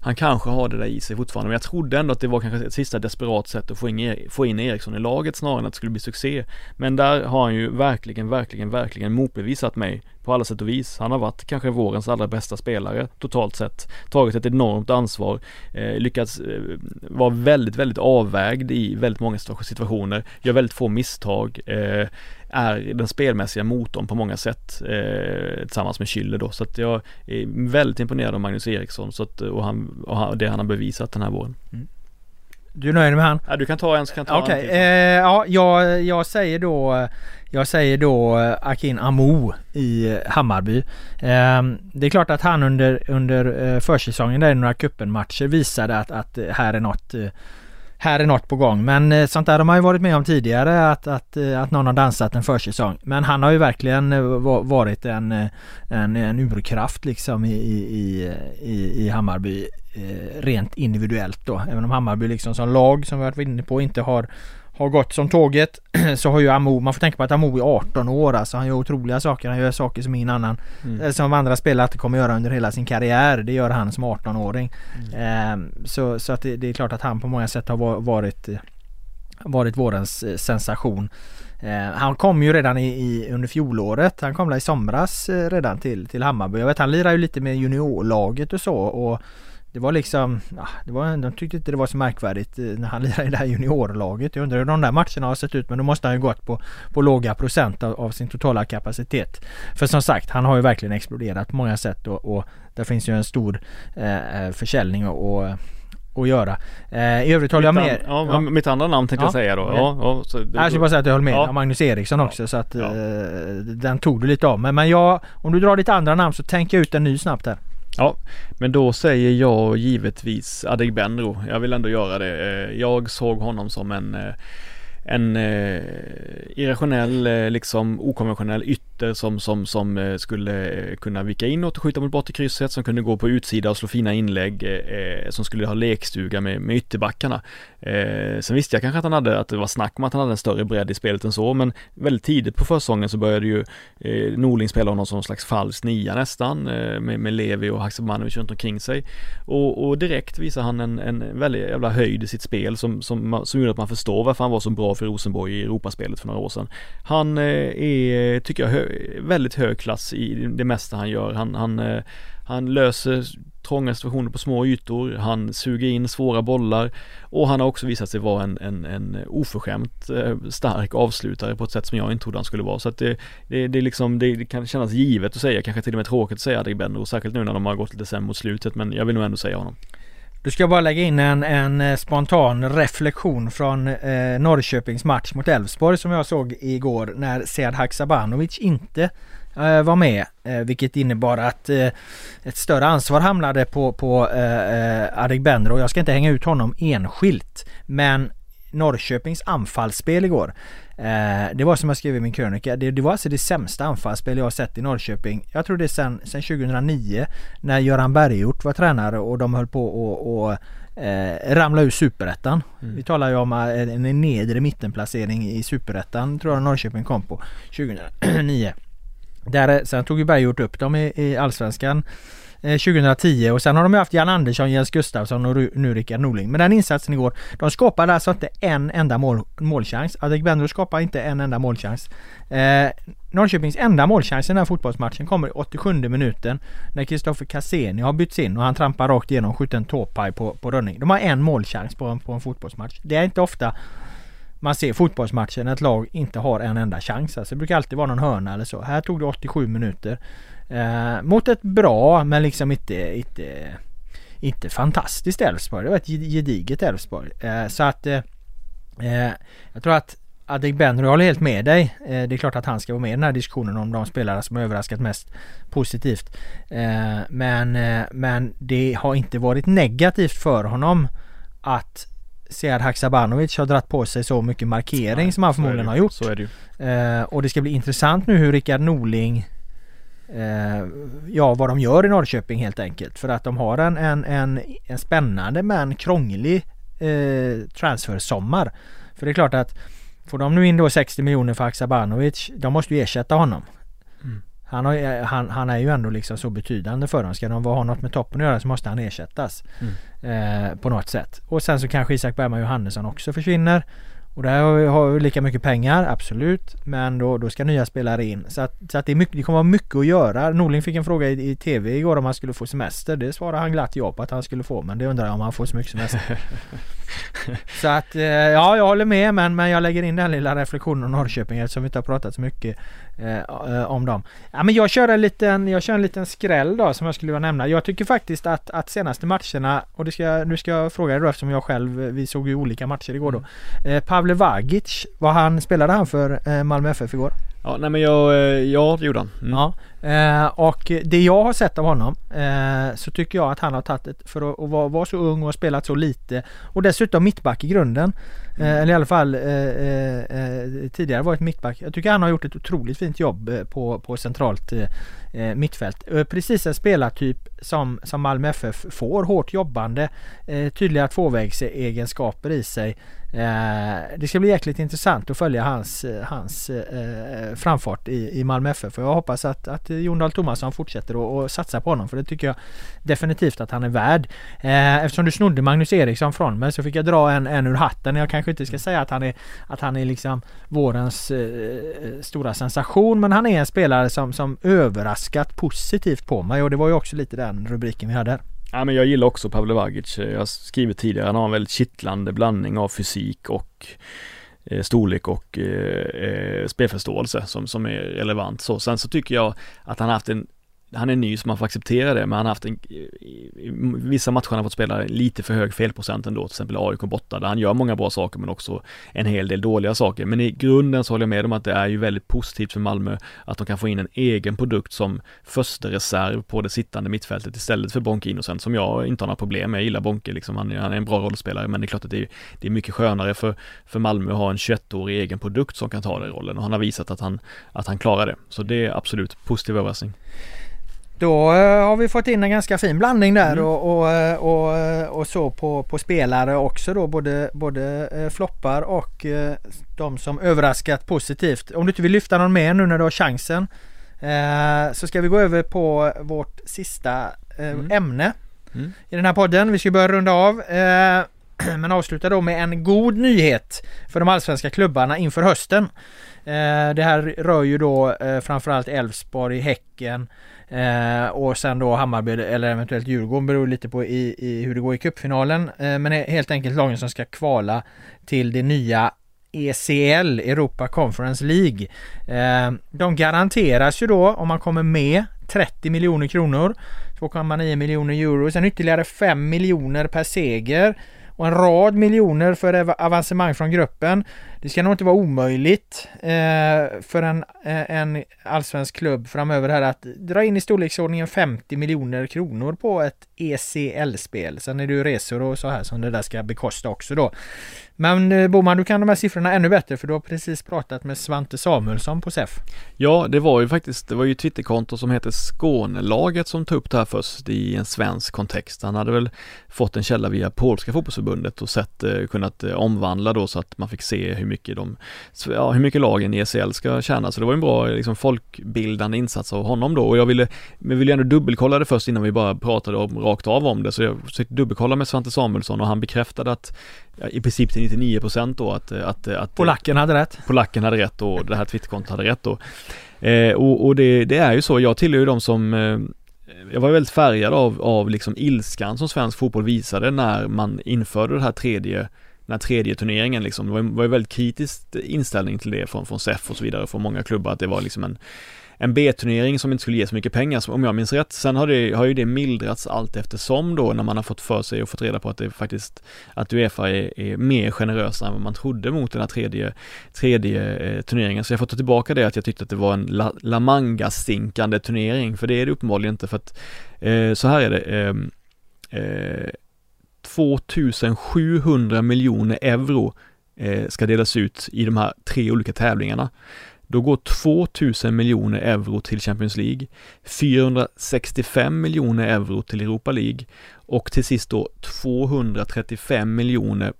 Han kanske har det där i sig fortfarande, men jag trodde ändå att det var kanske ett sista desperat sätt att få in, få in Eriksson i laget snarare än att det skulle bli succé. Men där har han ju verkligen, verkligen, verkligen motbevisat mig på alla sätt och vis. Han har varit kanske vårens allra bästa spelare totalt sett. Tagit ett enormt ansvar, eh, lyckats eh, vara väldigt, väldigt avvägd i väldigt många situationer, gör väldigt få misstag, eh, är den spelmässiga motorn på många sätt eh, tillsammans med Schüller då. Så att jag är väldigt imponerad av Magnus Eriksson så att, och, han, och det han har bevisat den här våren. Mm. Du är nöjd med han? Ja, du kan ta en så kan jag ta Okej, okay, eh, ja jag, jag säger då jag säger då eh, Akin Amo i Hammarby. Eh, det är klart att han under, under eh, försäsongen där i några cupenmatcher visade att, att här är något här är något på gång. Men eh, sånt där har man ju varit med om tidigare att, att, eh, att någon har dansat en försäsong. Men han har ju verkligen eh, varit en, en, en urkraft liksom i, i, i, i Hammarby rent individuellt då. Även om Hammarby liksom som lag som vi varit inne på inte har har gått som tåget så har ju Amo, man får tänka på att Amo är 18 år alltså. Han gör otroliga saker. Han gör saker som ingen annan, mm. som andra spelare inte kommer göra under hela sin karriär. Det gör han som 18-åring. Mm. Eh, så, så att det, det, är klart att han på många sätt har varit varit vårens eh, sensation. Eh, han kom ju redan i, i, under fjolåret. Han kom i somras eh, redan till, till Hammarby. Jag vet han lirar ju lite med juniorlaget och så och det var liksom, ja, det var, de tyckte inte det var så märkvärdigt eh, när han lirade i det här juniorlaget. Jag undrar hur de där matcherna har sett ut men då måste han ju gått på, på låga procent av, av, sin totala kapacitet. För som sagt, han har ju verkligen exploderat på många sätt och, och där finns ju en stor eh, eh försäljning och, och att göra. Eh, I övrigt håller jag med. Ja, ja, mitt andra namn tänkte ja. jag säga då. Ja, ja, så det, jag ska bara säga att jag håller med ja. Magnus Eriksson också så att eh, den tog du lite av. Men, men jag, om du drar ditt andra namn så tänker jag ut en ny snabbt här. Ja, men då säger jag givetvis Adegbenro. Jag vill ändå göra det. Eh, jag såg honom som en eh, en eh, irrationell, liksom okonventionell ytter som, som, som eh, skulle eh, kunna vika inåt och skjuta mot bort i krysset, som kunde gå på utsida och slå fina inlägg, eh, eh, som skulle ha lekstuga med, med ytterbackarna. Eh, sen visste jag kanske att han hade, att det var snack om att han hade en större bredd i spelet än så, men väldigt tidigt på försäsongen så började ju eh, Norling spela honom som någon slags falsk nia nästan, eh, med, med Levi och Haksabanovic runt omkring sig. Och, och direkt visar han en, en väldigt jävla höjd i sitt spel som, som, som gjorde att man förstår varför han var så bra för Rosenborg i Europaspelet för några år sedan. Han eh, är, tycker jag, hö, väldigt hög klass i det mesta han gör. Han, han, eh, han löser trånga situationer på små ytor, han suger in svåra bollar och han har också visat sig vara en, en, en oförskämt eh, stark avslutare på ett sätt som jag inte trodde han skulle vara. Så att det, det, det, liksom, det kan kännas givet att säga, kanske till och med tråkigt att säga Adegbenro, särskilt nu när de har gått lite sämre mot slutet, men jag vill nog ändå säga honom. Du ska bara lägga in en, en eh, spontan reflektion från eh, Norrköpings match mot Elfsborg som jag såg igår när Sead Haksabanovic inte eh, var med. Eh, vilket innebar att eh, ett större ansvar hamnade på, på eh, eh Adegbenro. Jag ska inte hänga ut honom enskilt. Men Norrköpings anfallsspel igår Eh, det var som jag skrev i min krönika. Det, det, var alltså det sämsta anfallsspel jag sett i Norrköping. Jag tror det är sen, sen 2009 när Göran Berghjort var tränare och de höll på och, och eh, ramla ur superettan. Mm. Vi talar ju om eh, en, en nedre mittenplacering i superettan tror jag Norrköping kom på 2009. Där, sen tog ju Berghjort upp dem i, i Allsvenskan Eh, 2010 och sen har de haft Jan Andersson, Jens Gustafsson och nu Rickard Norling. Men den insatsen igår, de skapade alltså inte en enda mål, målchans. Adegbenro skapade inte en enda målchans. Eh, Norrköpings enda målchans i den här fotbollsmatchen kommer i 87 minuten när Kristoffer Cassini har bytts in och han trampar rakt igenom och skjuter en tåpaj på, på rönning. De har en målchans på på en fotbollsmatch. Det är inte ofta man ser fotbollsmatcher när ett lag inte har en enda chans. Alltså det brukar alltid vara någon hörna eller så. Här tog det 87 minuter. Eh, mot ett bra men liksom inte, inte, inte fantastiskt Elfsborg. Det var ett gediget Elfsborg. Eh, så att eh, eh jag tror att Adegbenro, jag håller helt med dig. Eh, det är klart att han ska vara med i den här diskussionen om de spelare som har överraskat mest positivt. Eh, men, eh, men det har inte varit negativt för honom att Sead Haksabanovic har dratt på sig så mycket markering Nej, som han förmodligen har gjort. Så är det ju. och det ska bli intressant nu hur Rickard Norling Ja vad de gör i Norrköping helt enkelt. För att de har en, en, en, en spännande men krånglig eh, transfersommar. För det är klart att Får de nu in då 60 miljoner för Haksabanovic, de måste ju ersätta honom. Mm. Han, har, han, han, är ju ändå liksom så betydande för dem. Ska de ha något med toppen att göra så måste han ersättas. Mm. Eh, på något sätt. Och sen så kanske Isak Bergman Johannesson också försvinner. Och där har vi lika mycket pengar, absolut. Men då, då ska nya spelare in. Så att, så att det, är mycket, det kommer vara mycket att göra. Norling fick en fråga i, i TV igår om han skulle få semester. Det svarade han glatt ja på att han skulle få. Men det undrar jag om han får så mycket semester. så att, eh, ja jag håller med men, men jag lägger in den lilla reflektionen om Norrköping eftersom vi inte har pratat så mycket eh, eh, om dem. Ja men jag kör en liten, jag kör en liten skräll då som jag skulle vilja nämna. Jag tycker faktiskt att, att senaste matcherna, och det ska, nu ska jag fråga dig då eftersom jag själv, vi såg ju olika matcher igår då. Mm. Eh, Pavle Vagic, vad han, spelade han för eh, Malmö FF igår? Ja, nej men jag, eh, ja det gjorde han. Mm. Ja, eh, och det jag har sett av honom eh, så tycker jag att han har tagit ett, för att, att vara, vara, så ung och spelat så lite och dessutom mittback i grunden. Mm. eller i alla fall eh, eh, eh, tidigare varit mittback. Jag tycker han har gjort ett otroligt fint jobb eh, på, på centralt mittfält. precis en spelartyp som, som Malmö FF får. Hårt jobbande, tydliga tvåvägsegenskaper i sig. Eh, det ska bli jäkligt intressant att följa hans, hans eh, framfart i, i Malmö FF. Jag hoppas att, att Jon Dahl Tomasson fortsätter att satsa på honom för det tycker jag definitivt att han är värd. eftersom du snodde Magnus Eriksson från mig så fick jag dra en, en ur hatten. Jag kanske inte ska säga att han är, att han är liksom vårens eh, stora sensation men han är en spelare som, som överraskat positivt på mig och det var ju också lite den rubriken vi hade. Ja, men jag gillar också Pavle Vagic. Jag har skrivit tidigare, han har en väldigt kittlande blandning av fysik och eh, storlek och eh, eh, spelförståelse som, som är relevant. Så, sen så tycker jag att han har haft en han är ny så man får acceptera det, men han har haft en, i vissa matcher han har fått spela lite för hög felprocent ändå, till exempel AIK borta, där han gör många bra saker men också en hel del dåliga saker. Men i grunden så håller jag med om att det är ju väldigt positivt för Malmö att de kan få in en egen produkt som första reserv på det sittande mittfältet istället för Bonke Innocent som jag inte har några problem med. Jag gillar Bonke liksom, han är, han är en bra rollspelare, men det är klart att det är, det är mycket skönare för, för Malmö att ha en 21-årig egen produkt som kan ta den rollen och han har visat att han, att han klarar det. Så det är absolut positiv överraskning. Då eh, har vi fått in en ganska fin blandning där mm. och, och, eh, och, eh, och, så på, på spelare också då både, både floppar och de som överraskat positivt. Om du inte vill lyfta någon mer nu när du har chansen så ska vi gå över på vårt sista mm. ämne mm. i den här podden. Vi ska börja runda av men avsluta då med en god nyhet för de allsvenska klubbarna inför hösten. Det här rör ju då framförallt Elfsborg, Häcken, Eh, och sen då Hammarby eller eventuellt Djurgården beror lite på i, i hur det går i cupfinalen. Eh, men helt enkelt lagen som ska kvala till det nya ECL, Europa Conference League. Eh, de garanteras ju då om man kommer med 30 miljoner kronor, 2,9 miljoner euro, sen ytterligare 5 miljoner per seger och en rad miljoner för avancemang från gruppen. Det ska nog inte vara omöjligt eh, för en, eh, en allsvensk klubb framöver här att dra in i storleksordningen 50 miljoner kronor på ett ECL-spel. Sen är det ju resor och så här som det där ska bekosta också då. Men eh, Boman, du kan de här siffrorna ännu bättre för du har precis pratat med Svante Samuelsson på SEF. Ja, det var ju faktiskt, det var ju Twitterkonto som heter Skånelaget som tog upp det här först i en svensk kontext. Han hade väl fått en källa via Polska fotbollsförbundet och sett, eh, kunnat eh, omvandla då så att man fick se hur mycket de, ja, hur mycket lagen i ECL ska tjäna. Så det var en bra liksom, folkbildande insats av honom då och jag ville, men ville ändå dubbelkolla det först innan vi bara pratade om, rakt av om det. Så jag försökte dubbelkolla med Svante Samuelsson och han bekräftade att ja, i princip till 99 procent då att, att, att Polacken hade rätt. Polacken hade rätt och det här Twitterkontot hade rätt då. Eh, och, och det, det, är ju så, jag tillhör ju de som eh, jag var väldigt färgad av, av liksom ilskan som svensk fotboll visade när man införde det här tredje den här tredje turneringen liksom. Det var, var ju väldigt kritisk inställning till det från, från SEF och så vidare, från många klubbar att det var liksom en en B-turnering som inte skulle ge så mycket pengar, om jag minns rätt. Sen har, det, har ju det mildrats allt eftersom då när man har fått för sig och fått reda på att det faktiskt, att Uefa är, är mer generösa än vad man trodde mot den här tredje, tredje eh, turneringen. Så jag får ta tillbaka det att jag tyckte att det var en La, La Manga-stinkande turnering, för det är det uppenbarligen inte för att eh, så här är det. Ehm, eh, 2700 miljoner euro eh, ska delas ut i de här tre olika tävlingarna. Då går 2000 miljoner euro till Champions League, 465 miljoner euro till Europa League och till sist då 235 miljoner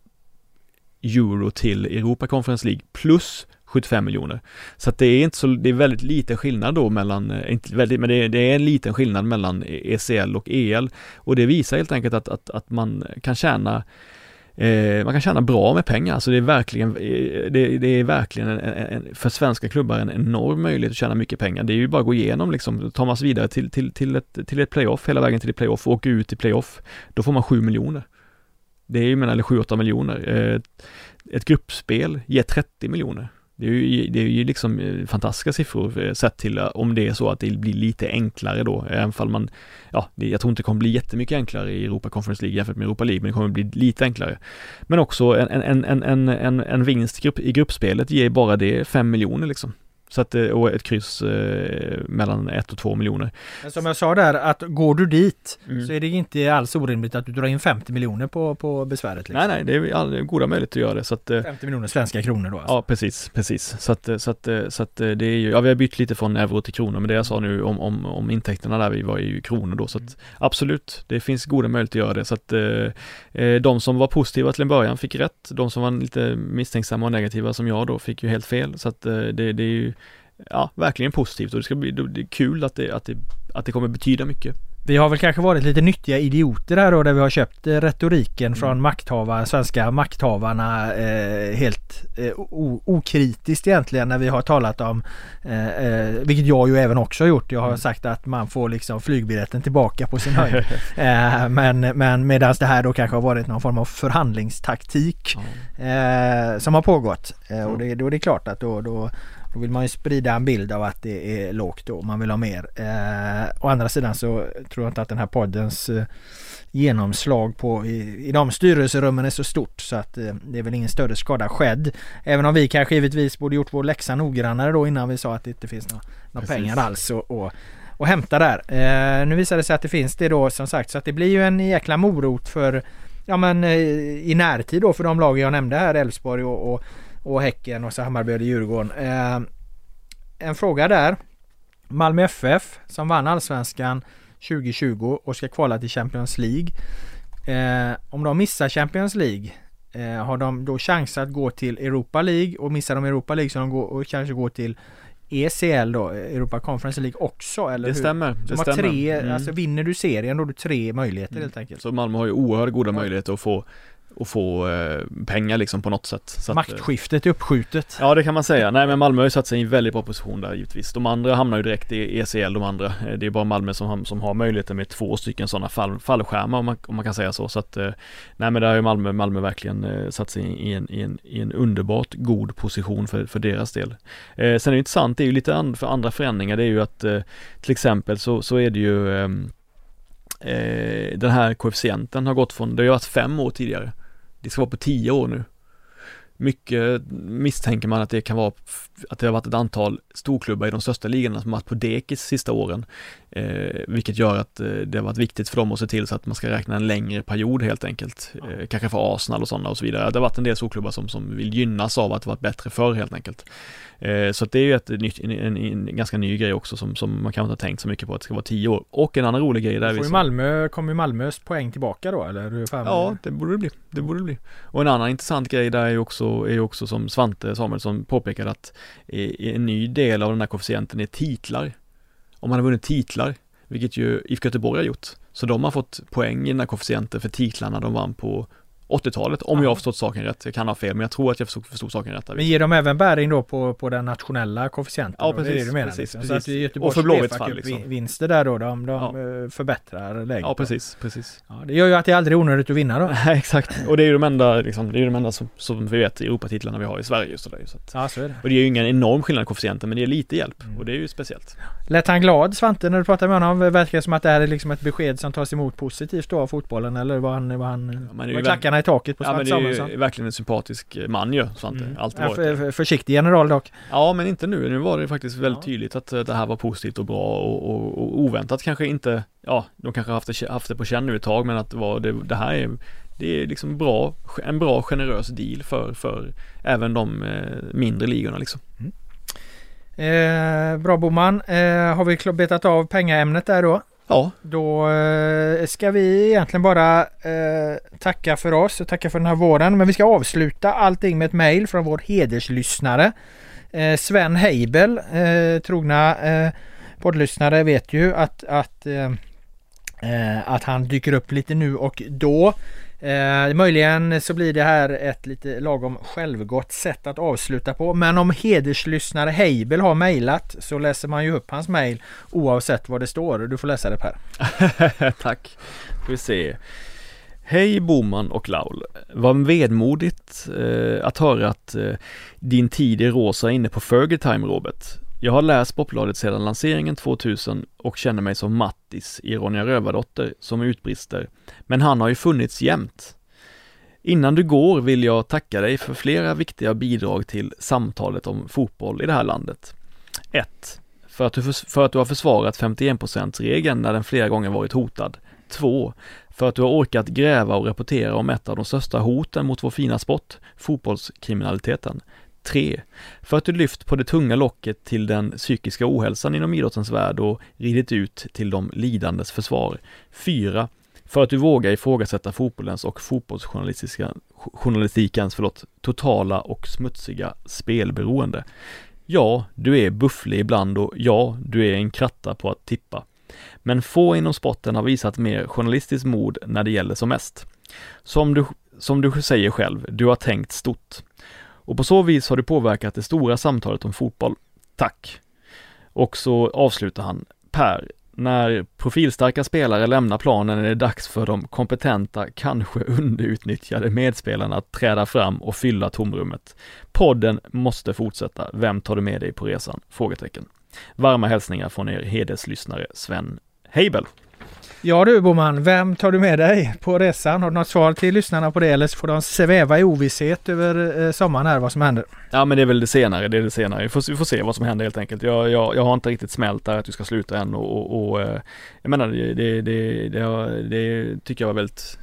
euro till Europa Conference League plus 75 miljoner. Så att det är inte så, det är väldigt liten skillnad då mellan, eh, inte väldigt, men det är, det är en liten skillnad mellan ECL och EL och det visar helt enkelt att, att, att man kan tjäna Eh, man kan tjäna bra med pengar, så det är verkligen, eh, det, det är verkligen en, en, för svenska klubbar en enorm möjlighet att tjäna mycket pengar. Det är ju bara att gå igenom liksom, tar man sig vidare till, till, till, ett, till ett playoff, hela vägen till ett playoff och åker ut i playoff, då får man 7 miljoner. Det är ju, eller 7-8 miljoner. Eh, ett gruppspel ger 30 miljoner. Det är ju, det är ju liksom eh, fantastiska siffror eh, sett till eh, om det är så att det blir lite enklare då, även fall man, ja, jag tror inte det kommer bli jättemycket enklare i Europa Conference League jämfört med Europa League, men det kommer bli lite enklare. Men också en, en, en, en, en, en vinst i gruppspelet ger bara det 5 miljoner liksom. Så att, eh, och ett kryss eh, mellan 1 och 2 miljoner. Men som jag sa där, att går du dit mm. så är det inte alls orimligt att du drar in 50 miljoner på, på besväret. Liksom. Nej, nej, det är goda möjligheter att göra det. Så att, 50 eh, miljoner svenska kronor då? Alltså. Ja, precis, precis. Så att, så att, så att det är ju, ja vi har bytt lite från euro till kronor, men det jag sa nu om, om, om intäkterna där vi var ju kronor då, så att mm. absolut, det finns goda möjligheter att göra det. Så att eh, de som var positiva till en början fick rätt, de som var lite misstänksamma och negativa som jag då fick ju helt fel. Så att det, det är ju ja, verkligen positivt och det ska bli det är kul att det, att, det, att det kommer betyda mycket. Vi har väl kanske varit lite nyttiga idioter här då där vi har köpt eh, retoriken mm. från makthavare, svenska makthavarna eh, helt eh, okritiskt egentligen när vi har talat om, eh, eh, vilket jag ju även också har gjort. Jag har mm. sagt att man får liksom flygbiljetten tillbaka på sin höjd. eh, men men medan det här då kanske har varit någon form av förhandlingstaktik mm. som har pågått. och det, då är det klart att då, då då vill man ju sprida en bild av att det är lågt då, man vill ha mer. Eh, å andra sidan så tror jag inte att den här poddens eh, genomslag på i, i de styrelserummen är så stort så att eh, det är väl ingen större skada skedd. Även om vi kanske givetvis borde gjort vår läxa noggrannare då innan vi sa att det inte finns några, några pengar alls och, och, och hämta där. Eh, nu visar det sig att det finns det då som sagt så att det blir ju en jäkla morot för ja men eh, i närtid då för de lag jag nämnde här Elfsborg och, och och Häcken och så Hammarby och Djurgården. Eh, en fråga där. Malmö FF som vann Allsvenskan 2020 och ska kvala till Champions League. Eh, om de missar Champions League eh, har de då chans att gå till Europa League och missar de Europa League så de går, och kanske går till ECL då, Europa Conference League också eller Det hur? stämmer. De har stämmer. tre, mm. alltså vinner du serien då har du tre möjligheter mm. helt enkelt. Så Malmö har ju oerhört goda möjligheter att få och få eh, pengar liksom på något sätt. Så Maktskiftet är uppskjutet. Ja det kan man säga. Nej men Malmö har ju satt sig i en väldigt bra position där givetvis. De andra hamnar ju direkt i ECL de andra. Eh, det är bara Malmö som, som har möjligheten med två stycken sådana fall, fallskärmar om man, om man kan säga så. Så att eh, nej men där har ju Malmö, Malmö verkligen eh, satt sig i en, i, en, i en underbart god position för, för deras del. Eh, sen är det intressant, det är ju lite and, för andra förändringar. Det är ju att eh, till exempel så, så är det ju ehm, eh, den här koefficienten har gått från, det har ju varit fem år tidigare det ska vara på tio år nu. Mycket misstänker man att det kan vara att det har varit ett antal storklubbar i de största ligorna som har varit på dekis sista åren. Eh, vilket gör att eh, det har varit viktigt för dem att se till så att man ska räkna en längre period helt enkelt. Eh, kanske för Arsenal och sådana och så vidare. Det har varit en del storklubbar som, som vill gynnas av att det varit bättre förr helt enkelt. Eh, så det är ju ett en, en, en, ganska ny grej också som, som man kanske inte har tänkt så mycket på att det ska vara tio år. Och en annan rolig grej där får vi Malmö, kommer Malmös poäng tillbaka då eller? Hur fan ja, det borde det bli. Det borde det bli. Och en annan intressant grej där är ju också, är också som Svante Samuelsson påpekade att en ny del av den här koefficienten är titlar. Om man har vunnit titlar, vilket ju IFK Göteborg har gjort. Så de har fått poäng i den här koefficienten för titlarna de vann på 80-talet, om Ja. jag har förstått saken rätt. Jag kan ha fel, men jag tror att jag förstod, förstod saken rätt. Men ger de även bäring då på, på den nationella koefficienten? Ja, då? Det är precis, det du menar, precis, liksom. Så precis. att Göteborgs Och för Blåvitts fall, liksom. vinster där då, de, de Ja. eh, förbättrar läget. Ja, precis, precis. Ja, det gör ju att det är aldrig onödigt att vinna då. Nej, exakt. Och det är ju de enda, liksom, det är ju de enda som, som vi vet Europatitlarna vi har i Sverige just där, så att, Ja, så är det. Och det är ju ingen enorm skillnad i koefficienten, men det är lite hjälp. Mm. Och det är ju speciellt. Lät han glad Svante när du pratade med honom? Verkar det som att det här är liksom ett besked som tas emot positivt då av fotbollen eller var han, var han, men i taket på Ja Svante Samuelsson? ju verkligen en sympatisk man ju, Svante. Mm. Alltid Ja, för, för, försiktig general dock. Ja men inte nu, nu var det faktiskt väldigt Ja. tydligt att eh, det här var positivt och bra och, och, och oväntat kanske inte, ja de kanske haft det, haft det på känn nu ett tag men att det var det, det här är det är liksom bra, en bra generös deal för, för även de eh, mindre ligorna liksom. Eh, bra Boman. Eh, har vi betat av pengaämnet där då? Ja, Då eh, ska vi egentligen bara eh, tacka för oss och tacka för den här våren. Men vi ska avsluta allting med ett mejl från vår hederslyssnare. Eh, Sven Heibel, eh, trogna eh, poddlyssnare vet ju att, att, eh, eh, att han dyker upp lite nu och då. Eh, möjligen så blir det här ett lite lagom självgott sätt att avsluta på. Men om hederslyssnare Heibel har mejlat så läser man ju upp hans mejl oavsett vad det står. Du får läsa det Per. Tack. Ska vi se. Hej Boman och Laul. Vad vedmodigt eh, att höra att eh, din tid i rosa är inne på Fergie-time Robert. Jag har läst Popbladet sedan lanseringen 2000 och känner mig som Mattis i Ronja Rövardotter som utbrister. Men han har ju funnits jämt. Innan du går vill jag tacka dig för flera viktiga bidrag till samtalet om fotboll i det här landet. 1. För att du, för att du har försvarat 51%-regeln när den flera gånger varit hotad. 2. För att du har orkat gräva och rapportera om ett av de största hoten mot vår fina sport, fotbollskriminaliteten. 3. För att du lyft på det tunga locket till den psykiska ohälsan inom idrottens värld och ridit ut till de lidandes försvar. 4. För att du vågar ifrågasätta fotbollens och fotbollsjournalistikens förlåt, totala och smutsiga spelberoende. Ja, du är bufflig ibland och ja, du är en kratta på att tippa. Men få inom sporten har visat mer journalistiskt mod när det gäller som mest. Som du, som du säger själv, du har tänkt stort. Och på så vis har du påverkat det stora samtalet om fotboll. Tack! Och så avslutar han, Per, när profilstarka spelare lämnar planen är det dags för de kompetenta, kanske underutnyttjade medspelarna att träda fram och fylla tomrummet. Podden måste fortsätta. Vem tar du med dig på resan? Frågetecken. Varma hälsningar från er hederslyssnare Sven Heibel. Ja du Boman, vem tar du med dig på resan? Har du något svar till lyssnarna på det eller så får de sväva i ovisshet över eh, sommaren här vad som händer? Ja men det är väl det senare, det är det senare. Vi får, vi får se vad som händer helt enkelt. Jag, jag, jag har inte riktigt smält där att du ska sluta än och, och, och eh, jag menar det, det, det, det, det tycker jag var väldigt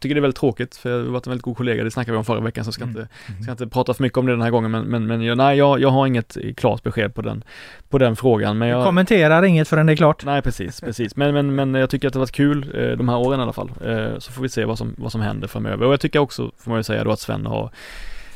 tycker det är väldigt tråkigt för jag har varit en väldigt god kollega, det snackade vi om förra veckan så jag ska, Mm. inte, ska inte prata för mycket om det den här gången men, men, men jag, nej jag, jag har inget klart besked på den, på den frågan men Jag jag kommenterar inget förrän det är klart. Nej precis, precis. Men, men, men jag tycker att det har varit kul eh, de här åren i alla fall. Eh, så får vi se vad som, vad som händer framöver. Och jag tycker också, får man ju säga då, att Sven har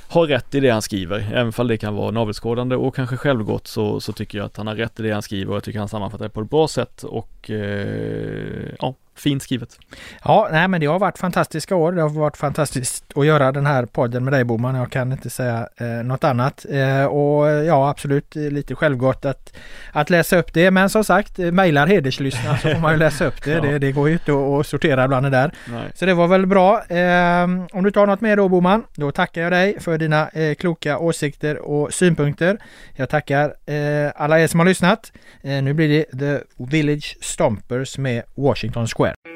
har rätt i det han skriver, även fall det kan vara navelskådande och kanske självgott så, så tycker jag att han har rätt i det han skriver och jag tycker han sammanfattar det på ett bra sätt och eh, ja, fint skrivet. Ja, nej men det har varit fantastiska år. Det har varit fantastiskt att göra den här podden med dig Boman. Jag kan inte säga eh, något annat. Eh, och ja, absolut eh, lite självgott att, att läsa upp det. Men som sagt, eh, mejlar hederslyssnare så får man ju läsa upp det. Ja. det. Det går ju inte att, sortera bland det där. Nej. Så det var väl bra. Eh, om du tar något mer då Boman, då tackar jag dig för dina eh, kloka åsikter och synpunkter. Jag tackar eh, alla er som har lyssnat. Eh, nu blir det The Village Stompers med Washington Square. Square.